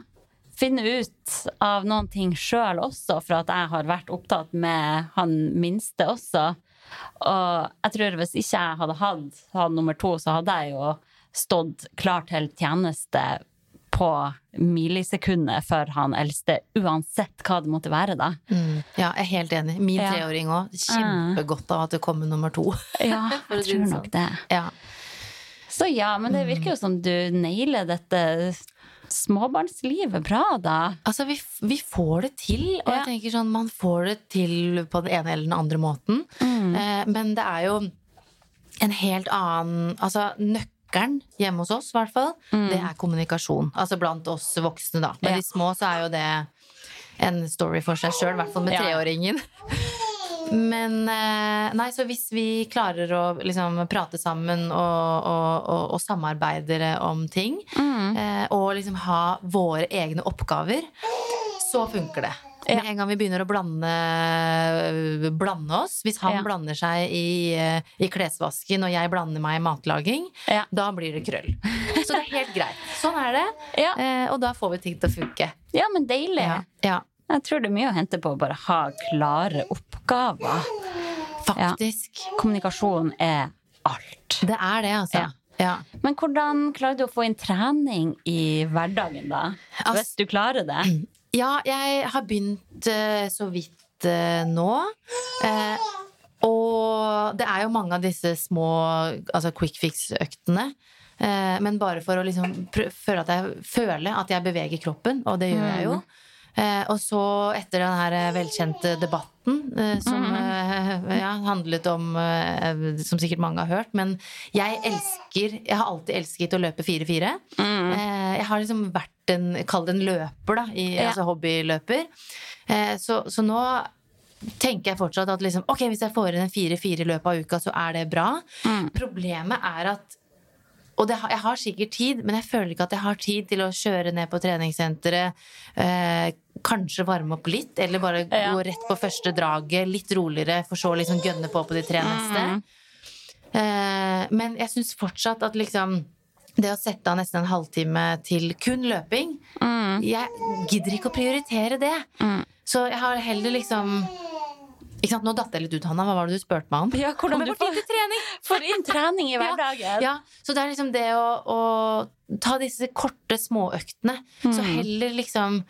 finne ut av noen ting sjøl også, for at jeg har vært opptatt med han minste også. Og jeg tror hvis ikke jeg hadde hatt han nummer to, så hadde jeg jo stått klar til tjeneste på millisekundet for han eldste, uansett hva det måtte være, da. Mm. Ja, jeg er helt enig. Min Ja. treåring òg. Kjempegodt av at det kommer nummer to. Ja, jeg tror nok sånn. det. Ja. Så ja, men det virker jo som du nailer dette småbarnslivet bra, da. Altså, vi, vi får det til, og Ja. jeg tenker sånn, man får det til på den ene eller den andre måten. Mm. Eh, men det er jo en helt annen Altså, nøkkelen hjemme hos oss, i hvert fall, det er kommunikasjon. Altså blant oss voksne, da. Med Mm. Ja. de små så er jo det en story for seg sjøl, i hvert fall med treåringen. Men eh, nei, så hvis vi klarer å liksom prate sammen og, og, og, og samarbeide om ting, Mm. eh, og liksom ha våre egne oppgaver, så funker det. Med en gang vi begynner å blande, blande oss, hvis han Ja. blander seg i, eh, i klesvasken og jeg blander meg i matlaging, Ja. da blir det krøll. Så det er helt greit. Sånn er det. Ja. Eh, og da får vi ting til å funke. Ja, men deilig. Jeg tror det er mye å hente på å bare ha klare oppgaver. Faktisk. Kommunikasjon er alt. Det er det, altså. Ja. Men hvordan klarer du å få inn trening i hverdagen, da? Hvis du klarer det? Ja, jeg har begynt eh, så vidt eh, nå. Eh, og det er jo mange av disse små altså quick fix-øktene. Men bare for å liksom føle at jeg føler at jeg beveger kroppen, og det gjør jeg jo. Eh, og så, etter den her eh, velkjente debatten eh, som eh, ja, handlet om Som sikkert mange har hørt, men jeg elsker Jeg har alltid elsket å løpe 4-4. Eh, jeg har liksom vært en Kall det en løper, da. I, Ja. Altså hobbyløper. Eh, så, så nå tenker jeg fortsatt at liksom, ok, hvis jeg får inn en 4-4 i løpet av uka, så er det bra. Problemet er at og det, jeg har sikkert tid, men jeg føler ikke at jeg har tid til å kjøre ned på treningssenteret, eh, kanskje varme opp litt, eller bare Ja. gå rett på første draget, litt roligere, for så liksom gønne på på de tre neste. Eh, men jeg syns fortsatt at liksom det å sette av nesten en halvtime til kun løping Jeg gidder ikke å prioritere det. Så jeg har heller liksom ikke sant, Nå datt jeg litt ut, Hanna. Hva var det du spurte meg om? Ja, hvordan Om du det tid til trening? Får inn trening i hverdagen. Ja, så det er liksom det å, å ta disse korte småøktene. Så heller liksom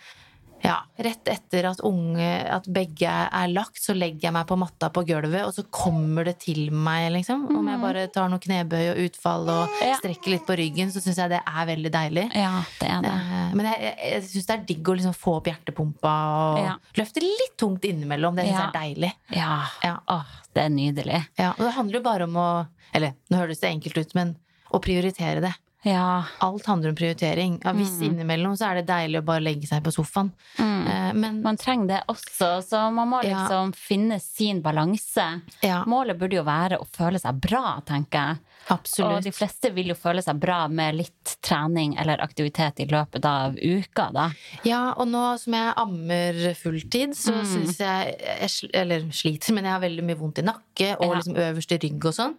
ja, rett etter at, unge, at begge er lagt, så legger jeg meg på matta på gulvet, og så kommer det til meg, liksom. Om jeg bare tar noen knebøy og utfall og Ja. strekker litt på ryggen, så syns jeg det er veldig deilig. Ja, det er det. Eh, Men jeg, jeg, jeg syns det er digg å liksom få opp hjertepumpa og Ja. løfte litt tungt innimellom. Det syns jeg er deilig. Ja. Ja. Åh, det er nydelig. Ja, og det handler jo bare om å Eller nå høres det enkelt ut, men å prioritere det. Ja. Alt handler om prioritering. Ja, hvis Mm. innimellom så er det deilig å bare legge seg på sofaen. Mm. Men Man trenger det også, så man må Ja. liksom finne sin balanse. ja, Målet burde jo være å føle seg bra, tenker jeg. Absolutt. Og de fleste vil jo føle seg bra med litt trening eller aktivitet i løpet av uka, da. Ja, og nå som jeg ammer fulltid, så Mm. syns jeg, jeg Eller sliter, men jeg har veldig mye vondt i nakke og Ja. liksom øverste rygg og sånn.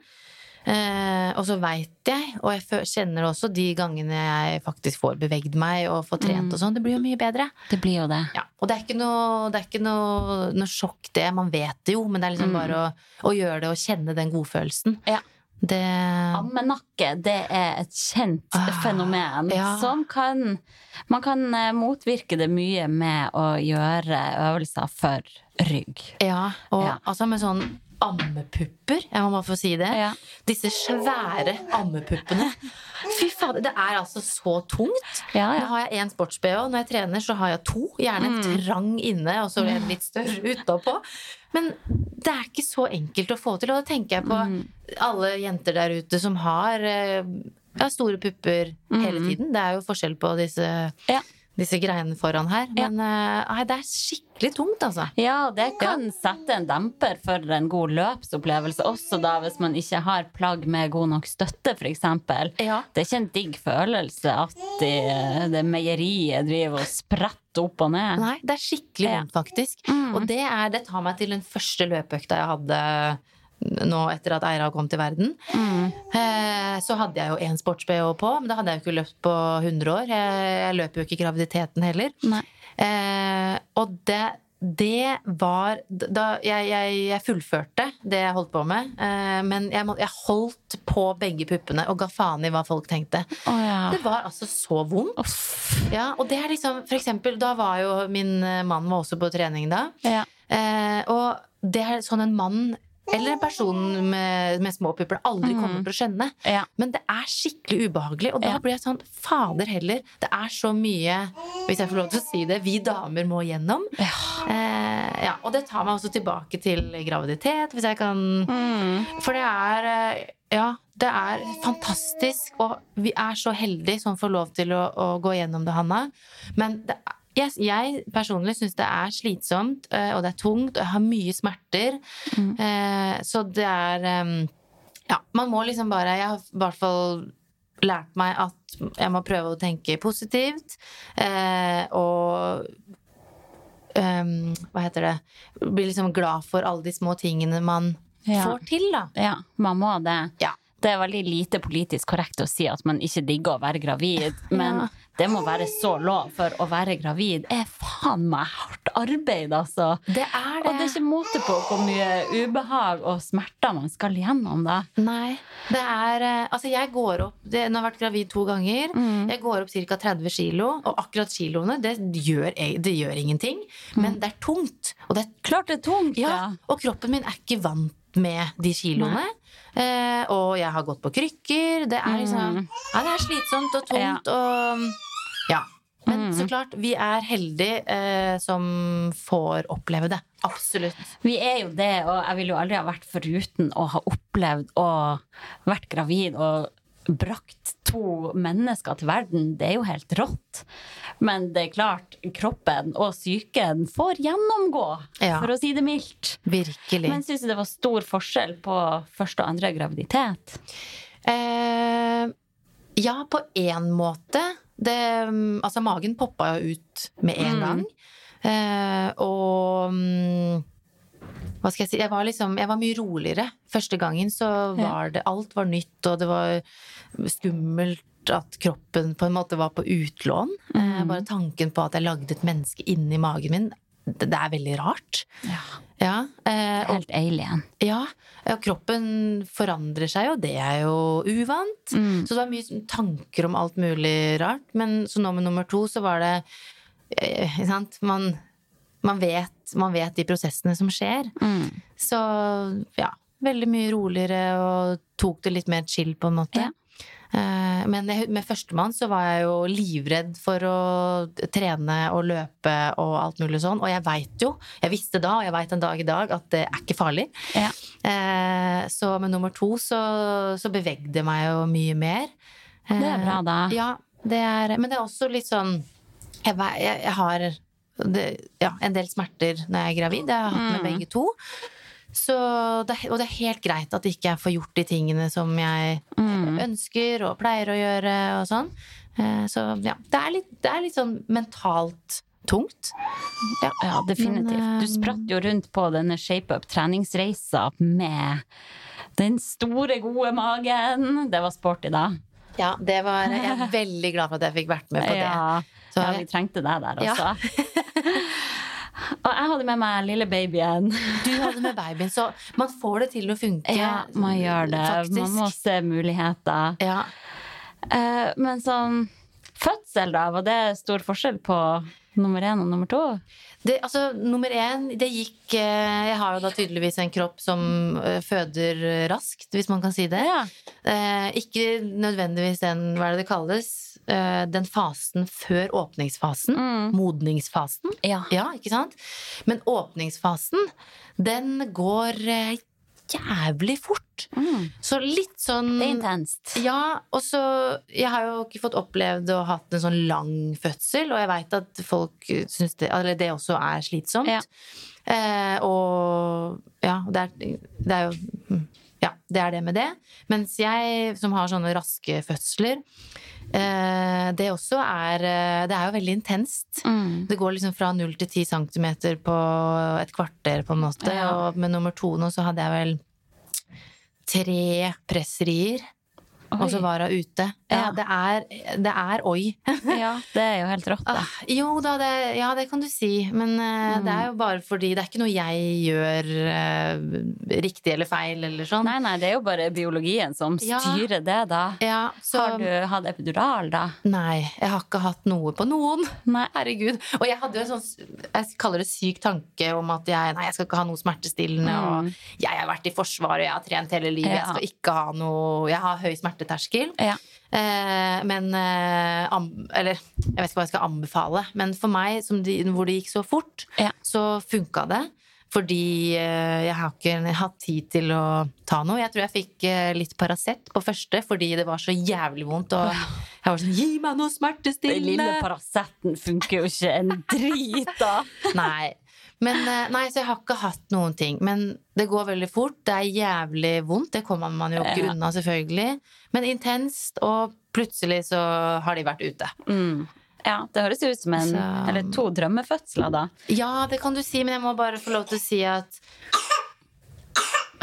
Eh, og så veit jeg, og jeg kjenner også de gangene jeg faktisk får bevegd meg og får trent Mm. og sånn, det blir jo mye bedre. Det blir jo det. Ja, og det er ikke noe, det er ikke noe, noe sjokk, det. Man vet det jo, men det er liksom Mm. bare å, å gjøre det og kjenne den godfølelsen. Ja. Det Ammenakke, det er et kjent Ah, fenomen ja. som kan Man kan eh, motvirke det mye med å gjøre øvelser for rygg. Ja, og Ja. altså med sånn ammepupper, jeg må bare få si det. Ja. Disse svære ammepuppene. Fy fader, det er altså så tungt. Ja, Nå har jeg én sports-BH. Når jeg trener, så har jeg to. Gjerne en Mm. trang inne, og så en litt større utapå. Men det er ikke så enkelt å få til. Og da tenker jeg på Mm. alle jenter der ute som har eh, ja, store pupper hele tiden. Det er jo forskjell på disse, Mm. Ja. Disse greiene foran her. Men ja. nei, det er skikkelig tungt, altså. Ja, det kan sette en demper for en god løpsopplevelse også, da, hvis man ikke har plagg med god nok støtte, f.eks. Ja. Det er ikke en digg følelse at det, det meieriet driver og spretter opp og ned. Nei, det er skikkelig vondt, faktisk. Mm. Og det, er, det tar meg til den første løpeøkta jeg hadde nå etter at Eira kom til verden. Mm. Eh, så hadde jeg jo én sports-BH på, men da hadde jeg jo ikke løpt på 100 år. Jeg, jeg løper jo ikke graviditeten heller. Eh, og det, det var da jeg, jeg, jeg fullførte det jeg holdt på med, eh, men jeg, må, jeg holdt på begge puppene og ga faen i hva folk tenkte. Oh, ja. Det var altså så vondt. Ja, og det er liksom, for eksempel, da var jo min eh, mann var også på trening da. ja. Eh, og det er sånn en mann eller en person med, med små pupper aldri kommer til å skjønne. Ja. Men det er skikkelig ubehagelig, og da blir jeg sånn Fader heller, det er så mye, hvis jeg får lov til å si det, vi damer må gjennom. Ja. Eh, ja, og det tar meg også tilbake til graviditet, hvis jeg kan Mm. For det er eh, Ja, det er fantastisk, og vi er så heldige som får lov til å, å gå gjennom det, Hanna. Men det er jeg, jeg personlig syns det er slitsomt, eh, og det er tungt, og jeg har mye smerter. Mm. Eh, Så det er Ja, man må liksom bare Jeg har i hvert fall lært meg at jeg må prøve å tenke positivt. eh, Og Hva heter det Bli liksom glad for alle de små tingene man Ja. får til, da. Ja, man må det. Ja. Det er veldig lite politisk korrekt å si at man ikke digger å være gravid, men Ja. det må være så lov, for å være gravid er faen meg hardt arbeid, altså. Det er det. Og det er ikke måte på hvor mye ubehag og smerter man skal gjennom, da. Nei. Det er eh, Altså, jeg går opp det, Nå har jeg vært gravid to ganger. Mm. Jeg går opp ca. 30 kilo, og akkurat kiloene, det gjør, e- det gjør ingenting. Men det er tungt. Og, det, er Klart det er tungt, ja, Mm. ja. og kroppen min er ikke vant med de kiloene. Eh, og jeg har gått på krykker. Det er liksom Mm. Ja, det er slitsomt og tungt og Ja. Men Mm. så klart, vi er heldige eh, som får oppleve det. Absolutt. Vi er jo det, og jeg ville jo aldri ha vært foruten å ha opplevd å vært gravid og brakt to mennesker til verden. Det er jo helt rått. Men det er klart, kroppen og psyken får gjennomgå, Ja. for å si det mildt. Virkelig. Men syns du det var stor forskjell på første og andre graviditet? Eh, ja, på én måte. Det, altså, magen poppa jo ut med en Mm. gang. Eh, og mm, hva skal jeg si Jeg var liksom Jeg var mye roligere. Første gangen så var det Alt var nytt, og det var skummelt at kroppen på en måte var på utlån. Eh, Mm. bare tanken på at jeg lagde et menneske inni magen min, det, det er veldig rart. Ja. Ja, eh, og Helt alien. ja, og kroppen forandrer seg jo, det er jo uvant. Mm. Så det var mye tanker om alt mulig rart. Men så nå med nummer to så var det eh, sant? Man, man, vet, man vet de prosessene som skjer. Mm. Så ja, veldig mye roligere og tok det litt mer chill, på en måte. Ja. Eh, Men med førstemann så var jeg jo livredd for å trene og løpe og alt mulig sånn. Og jeg veit jo, jeg visste da, og jeg veit en dag i dag, at det er ikke farlig. Ja. Eh, Så med nummer to så, så bevegde jeg meg jo mye mer. Det er bra, da. Ja, det er, men det er også litt sånn Jeg, jeg, jeg har det, ja, en del smerter når jeg er gravid. Det har jeg hatt med begge to. Så det, og det er helt greit at ikke jeg får gjort de tingene som jeg ønsker og pleier å gjøre og sånn. Eh, Så ja, det er litt, det er litt sånn mentalt tungt. Ja, Ja, definitivt. Men, Du eh, spratt jo rundt på denne ShapeUp treningsreisa med den store, gode magen. Det var sporty, da. Ja, det var, jeg er veldig glad for at jeg fikk vært med på det. Ja, Så ja, vi trengte deg der også. Ja. Og jeg hadde med meg lille babyen. Du hadde med babyen, så man får det til å funke. Ja, man gjør det. Faktisk. Man må se muligheter. Ja. Eh, men sånn Fødsel, da? Var det stor forskjell på nummer én og nummer to? Det, altså, nummer én, det gikk eh, Jeg har jo da tydeligvis en kropp som eh, føder raskt, hvis man kan si det. Ja. Eh, ikke nødvendigvis den, hva er det det kalles, eh, den fasen før åpningsfasen. Mm. Modningsfasen. Ja. Ja, ikke sant? Men åpningsfasen, den går eh, jævlig fort. Mm. Så litt sånn Det er intenst. Ja, og så Jeg har jo ikke fått opplevd ha hatt en sånn lang fødsel, og jeg veit at folk syns det Eller det også er slitsomt. Ja. Eh, og ja, det er, det er jo mm, Ja, det er det med det. Mens jeg som har sånne raske fødsler, det også er eh, Det er jo veldig intenst. Mm. Det går liksom fra 0 til 10 centimeter på et kvarter, på en måte. Ja. Og med nummer to nå så hadde jeg vel tre presserier. Og så var hun ute. Ja, det er, det er oi. Ja, det er jo helt rått, det. Ah, jo da, det, ja, det kan du si. Men uh, Mm. det er jo bare fordi det er ikke noe jeg gjør uh, riktig eller feil eller sånn. Nei, nei, det er jo bare biologien som Ja. styrer det, da. Ja, så, Har du hatt epidural, da? Nei, jeg har ikke hatt noe på noen. Nei. Herregud. Og jeg hadde jo en sånn, jeg kaller det syk tanke om at jeg, nei, jeg skal ikke ha noe smertestillende. Mm. Og jeg har vært i Forsvaret, jeg har trent hele livet, jeg skal ikke ha noe Jeg har høy smerteterskel. Ja. Eh, men eh, Eller jeg vet ikke hva jeg skal anbefale. Men for meg, som de, hvor det gikk så fort, Ja. så funka det. Fordi eh, jeg har ikke hatt tid til å ta noe. Jeg tror jeg fikk litt Paracet på første fordi det var så jævlig vondt. Og jeg var sånn Gi meg noe smertestillende! Den lille Paraceten funker jo ikke en drit, da. Nei. Men, eh, nei, så jeg har ikke hatt noen ting. Men det går veldig fort. Det er jævlig vondt. Det kommer man jo ikke unna, selvfølgelig. Men intenst, og plutselig så har de vært ute. Mm. Ja, det høres ut som en, Så- eller to drømmefødsler, da. Ja, det kan du si, men jeg må bare få lov til å si at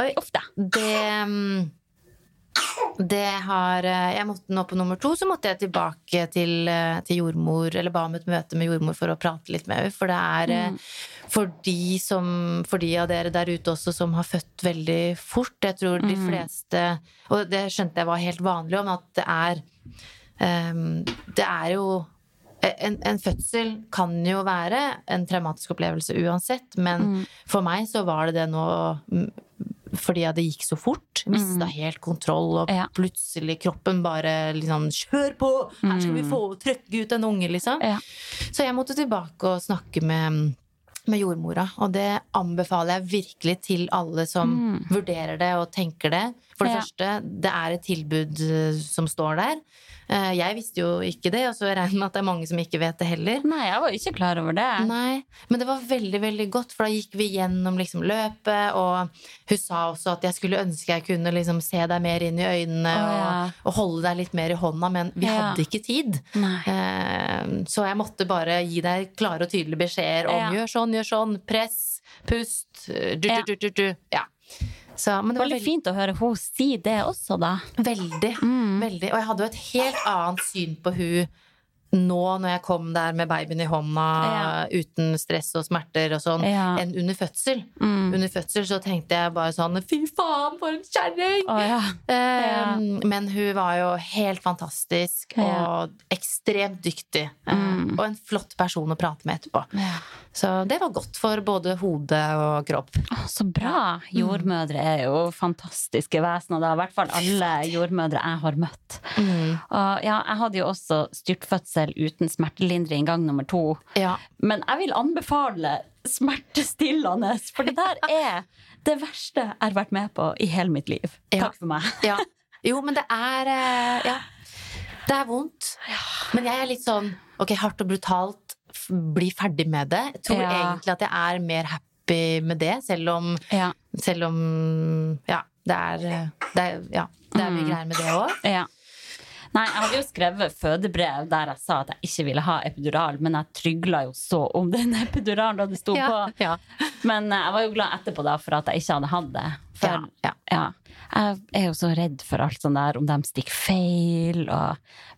Oi, Uff da. det mm, det har eh, Jeg måtte nå på nummer to, så måtte jeg tilbake til, eh, til jordmor, eller ba om et møte med jordmor for å prate litt med henne. For det er mm. for, de som, for de av dere der ute også som har født veldig fort. Jeg tror de fleste Og det skjønte jeg var helt vanlig om, at det er um, Det er jo en, en fødsel kan jo være en traumatisk opplevelse uansett, men for meg så var det det nå mm, fordi det gikk så fort. Mista helt kontroll, og Ja. plutselig kroppen bare liksom Kjør på! Her skal vi få trøkke ut en unge, liksom. Ja. Så jeg måtte tilbake og snakke med, med jordmora, og det anbefaler jeg virkelig til alle som vurderer det og tenker det. For det Ja. første, det er et tilbud eh, som står der. Eh, Jeg visste jo ikke det, og så regner jeg med at det er mange som ikke vet det heller. Nei, jeg var ikke klar over det. Nei, men det var veldig, veldig godt, for da gikk vi gjennom liksom løpet, og hun sa også at jeg skulle ønske jeg kunne liksom se deg mer inn i øynene oh, ja. og, og holde deg litt mer i hånda, men vi Ja. hadde ikke tid. Nei. Eh, Så jeg måtte bare gi deg klare og tydelige beskjeder om gjør sånn, gjør sånn, press, pust, du, du, du, du, du. Ja. Så, men det var Veldig veldig, fint å høre hun si det også, da. veldig, Mm. veldig. Og jeg hadde jo et helt annet syn på hun nå når jeg kom der med babyen i hånda Ja. uten stress og smerter og sånn, Ja. enn under fødsel. Mm. Under fødsel så tenkte jeg bare sånn fy faen, for en kjerring! Å ja. Men hun var jo helt fantastisk og ekstremt dyktig. eh, Mm. Og en flott person å prate med etterpå. Så det var godt for både hode og kropp. Oh, så bra! Jordmødre er jo fantastiske vesener, da. I hvert fall alle jordmødre jeg har møtt. Og ja, jeg hadde jo også styrtfødsel uten smertelindring gang nummer to. Ja. Men jeg vil anbefale smertestillende, for det der er det verste jeg har vært med på i hele mitt liv. Ja. Takk for meg. ja. Jo, men det er eh, Ja. Det er vondt. Men jeg er litt sånn ok, hardt og brutalt, bli ferdig med det. Jeg tror egentlig at jeg er mer happy med det, selv om, Ja. selv om ja, det er, det er, ja, det er mye Mm. greier med det òg. Ja. Nei, jeg hadde jo skrevet fødebrev der jeg sa at jeg ikke ville ha epidural, men jeg trygla jo så om den epiduralen da det sto på. Ja. Men eh, jeg var jo glad etterpå da for at jeg ikke hadde hatt det. For Ja, ja. ja, jeg er jo så redd for alt sånt der, om de stikker feil og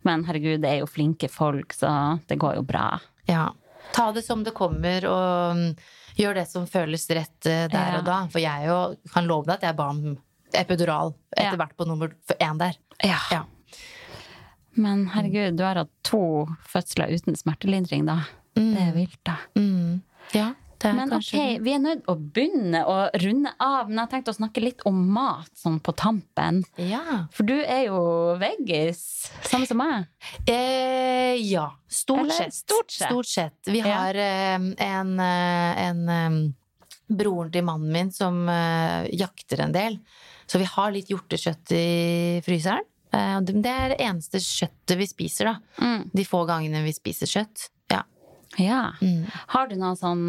Men herregud, det er jo flinke folk, så det går jo bra. Ja. Ta det som det kommer, og mm, gjør det som føles rett eh, der Ja. og da. For jeg jo kan love deg at jeg ba om epidural etter Ja. hvert på nummer én der. Ja. Men herregud, du har hatt to fødsler uten smertelindring, da. Det er vilt, da. Mm. Ja, det er Men kanskje ok, vi er nødt å begynne å runde av. Men jeg tenkte å snakke litt om mat sånn på tampen. Ja. For du er jo veggis, samme som meg. Eh, ja. Stort Eller sett. stort sett. Vi har ja. en, eh, en eh, Broren til mannen min som eh, jakter en del. Så vi har litt hjortekjøtt i fryseren. Eh, det er det eneste kjøttet vi spiser, da. Mm. De få gangene vi spiser kjøtt. Ja. Ja. Mm. Har du noen sånn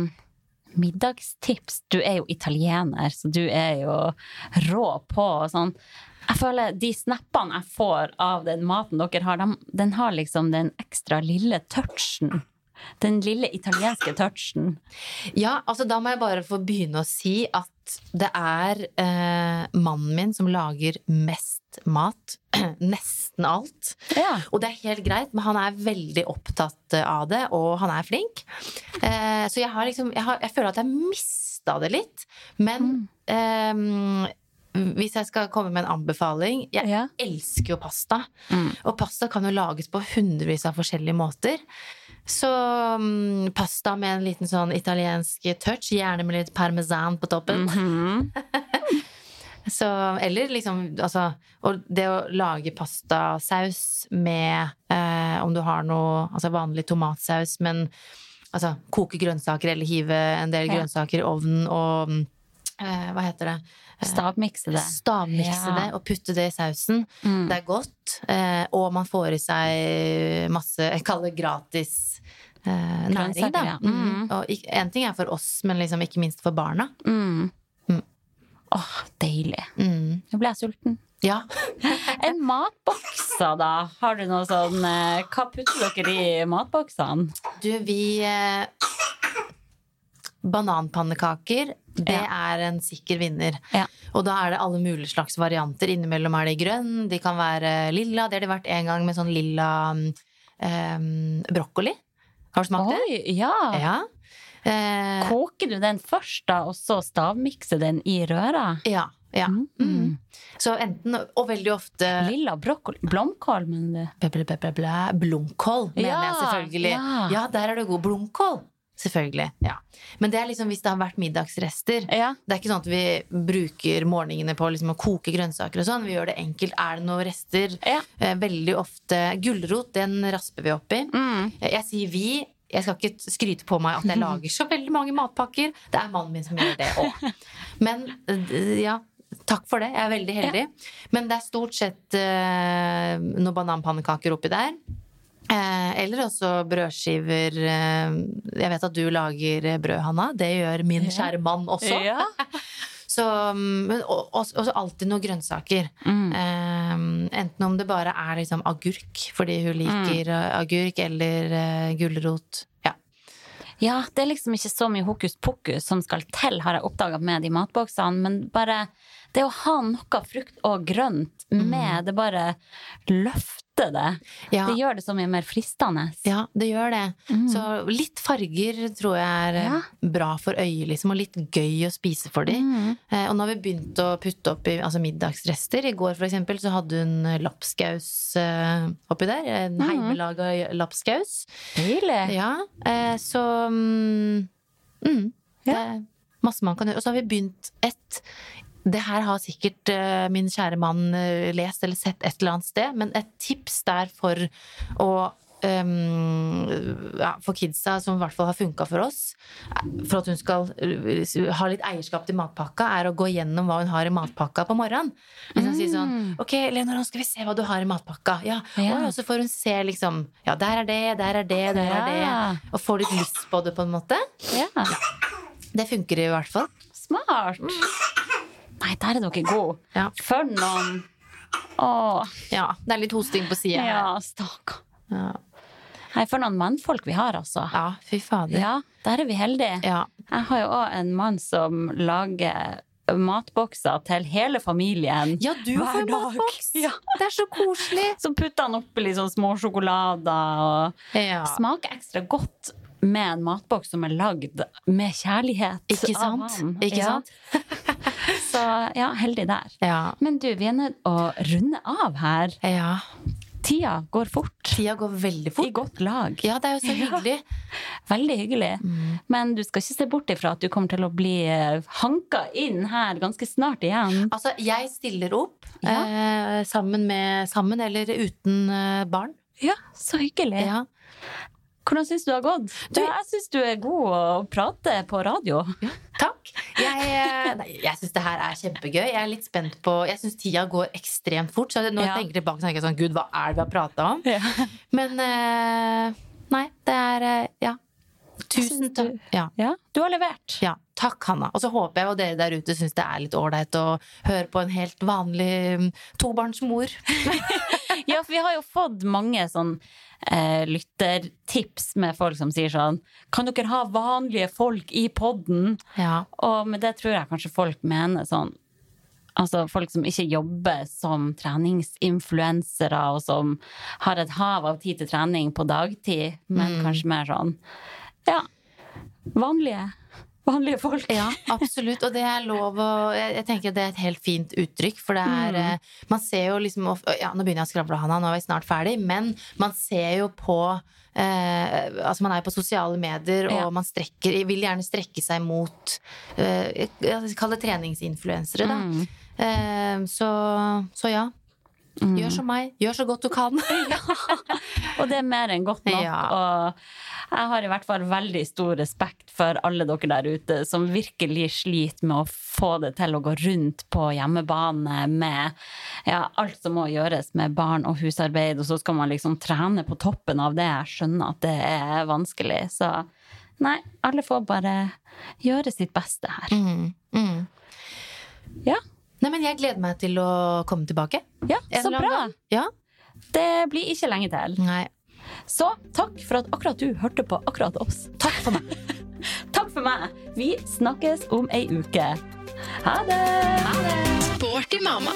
middagstips? Du er jo italiener, så du er jo rå på sånn. Jeg føler de snappene jeg får av den maten dere har, de, den har liksom den ekstra lille touchen. Den lille italienske touchen. Ja, altså da må jeg bare få begynne å si at det er eh, mannen min som lager mest mat. Nesten alt. Ja. Og det er helt greit, men han er veldig opptatt av det, og han er flink. Eh, så jeg har liksom jeg, har, jeg føler at jeg mista det litt. Men eh, hvis jeg skal komme med en anbefaling Jeg Ja. elsker jo pasta. Mm. Og pasta kan jo lages på hundrevis av forskjellige måter. Så um, pasta med en liten sånn italiensk touch, gjerne med litt parmesan på toppen. Mhm. Så, eller liksom altså, Og det å lage pastasaus med eh, Om du har noe altså vanlig tomatsaus, men altså koke grønnsaker eller hive en del Ja. grønnsaker i ovnen og eh, Hva heter det? Stavmikse det. Stavmikse det og putte det i sausen. Mm. Det er godt, eh, og man får i seg masse Jeg kaller det gratis eh, næring, da. ja. Mm. Mm. Og én en ting er for oss, men liksom ikke minst for barna. Mm. Mm. Åh, deilig. Mm. Nå ble jeg sulten. Ja. En matboksa, da? Har du noe sånn eh, Hva putter dere i matboksene? Du, vi Bananpannekaker, det Ja. er en sikker vinner. Ja. Og da er det alle mulige slags varianter. Innimellom er de grønn, de kan være lilla. Det har de vært en gang med sånn lilla um, brokkoli. Har du smakt det? Oi, ja. Ja. Eh, Koker du den først, da, og så stavmikser den i røra? ja. ja. Mm. Mm. Så enten, og veldig ofte Lilla brokkoli Blomkål, mener du? Blomkål, mener Ja, jeg selvfølgelig. ja. Ja. der er du god. Blomkål. Selvfølgelig. Ja. Men det er liksom hvis det har vært middagsrester. Ja. Det er ikke sånn at vi bruker morgenene på liksom å koke grønnsaker og sånn. Vi gjør det enkelt. Er det noen rester? Ja. Eh, veldig ofte Gulrot, den rasper vi oppi. Mm. Jeg, jeg sier vi. Jeg skal ikke skryte på meg at jeg lager så veldig mange matpakker. Det er mannen min som gjør det òg. Men eh, ja, takk for det. Jeg er veldig heldig. Men det er stort sett uh, noen bananpannekaker oppi der. Eh, eller også brødskiver. Eh, jeg vet at du lager brød, Hanna. Det gjør min kjære mann også. Ja. Så, men også, og, og alltid noen grønnsaker. Mm. Eh, enten om det bare er liksom agurk, fordi hun liker Mm. agurk, eller gulrot. Ja. Ja, det er liksom ikke så mye hokus pokus som skal til, har jeg oppdaga med de matboksene. Men bare det å ha noe frukt og grønt med, det bare løfter det. Ja. Det gjør det så mye mer fristende. ja, det gjør det. Mm. Så litt farger tror jeg er eh, Ja. bra for øyet, liksom, og litt gøy å spise for dem. Mm. Eh, og nå har vi begynt å putte oppi altså middagsrester. I går for eksempel så hadde hun lapskaus eh, oppi der. En mm. heimelaga lapskaus. Deilig. Ja, eh, så mm, mm, Det Ja. er masse man kan gjøre. Og så har vi begynt et Det her har sikkert eh, min kjære mann eh, lest eller sett et eller annet sted, men et tips der for å um, ja, for kidsa, som i hvert fall har funka for oss, for at hun skal ha litt eierskap til matpakka, er å gå gjennom hva hun har i matpakka på morgenen. Liksom si sånn Ok, Leonora, nå skal vi se hva du har i matpakka. Ja, Ja. Og så får hun se liksom Ja, der er det, der er det, der er det. Og får litt lyst på det, på en måte. Ja. Det funker i hvert fall. Smart. Nei, der er dere gode. Ja. For noen Åh. Ja, det er litt hosting på sida ja, stakkar. Ja. Nei, for noen mannfolk vi har, altså. ja, fy fader. Ja, der er vi heldige. Ja. Jeg har jo òg en mann som lager matbokser til hele familien. Ja, du har matboks! Ja. Det er så koselig! Så putter han oppi litt sånn små sjokolader og Ja. Smaker ekstra godt med en matboks som er lagd med kjærlighet Ikke av sant? Ikke Ja. sant? Så ja, heldig der. Ja. Men du, vi er nødt å runde av her. ja. Tida går fort. Tida går veldig fort. I godt lag. Ja, det er jo så hyggelig. Veldig hyggelig. Mm. Men du skal ikke se bort ifra at du kommer til å bli eh, hanka inn her ganske snart igjen. Altså, jeg stiller opp Ja. eh, sammen med Sammen eller uten eh, barn. Ja, så hyggelig. Ja. Hvordan syns du det har gått? Du- jeg syns du er god å prate på radio. Takk. Jeg, eh, nei, jeg syns det her er kjempegøy. Jeg er litt spent på Jeg syns tida går ekstremt fort. Så når Ja. jeg tenker tilbake, så tenker jeg sånn Gud, hva er det vi har prata om? Ja. Men eh, nei, det er eh, Ja. Tusen takk. Ja. Ja, du har levert. Ja, takk Hanna. Og så håper jeg jo dere der ute syns det er litt ålreit å høre på en helt vanlig mm, tobarnsmor. Ja, for vi har jo fått mange sånn eh, lyttertips med folk som sier sånn Kan dere ha vanlige folk i podden? Ja. Og med det tror jeg kanskje folk mener sånn Altså folk som ikke jobber som treningsinfluensere, og som har et hav av tid til trening på dagtid, men kanskje mer sånn Ja, vanlige. Vanlige folk. Ja, absolutt. Og det er lov å Jeg, tenker det er et helt fint uttrykk, for det er eh, Man ser jo liksom Ja, nå begynner jeg å skravle, Hanna, nå er vi snart ferdig, men man ser jo på Eh, altså Man er jo på sosiale medier, og Ja. man strekker, vil gjerne strekke seg mot eh, Kall det treningsinfluensere, da. Mm. Eh, så, så ja. Gjør som meg. Gjør så godt du kan. Og det er mer enn godt nok. Ja. Og jeg har i hvert fall veldig stor respekt for alle dere der ute som virkelig sliter med å få det til å gå rundt på hjemmebane med ja, alt som må gjøres med barn og husarbeid, og så skal man liksom trene på toppen av det. Jeg skjønner at det er vanskelig. Så nei, alle får bare gjøre sitt beste her. Mm, mm. Ja, Nei, men jeg gleder meg til å komme tilbake. ja så bra. Ja. Det blir ikke lenge til. Nei. Så takk for at akkurat du hørte på akkurat oss. Takk for meg. Takk for meg. Vi snakkes om ei uke. Ha det! Sporty mamma.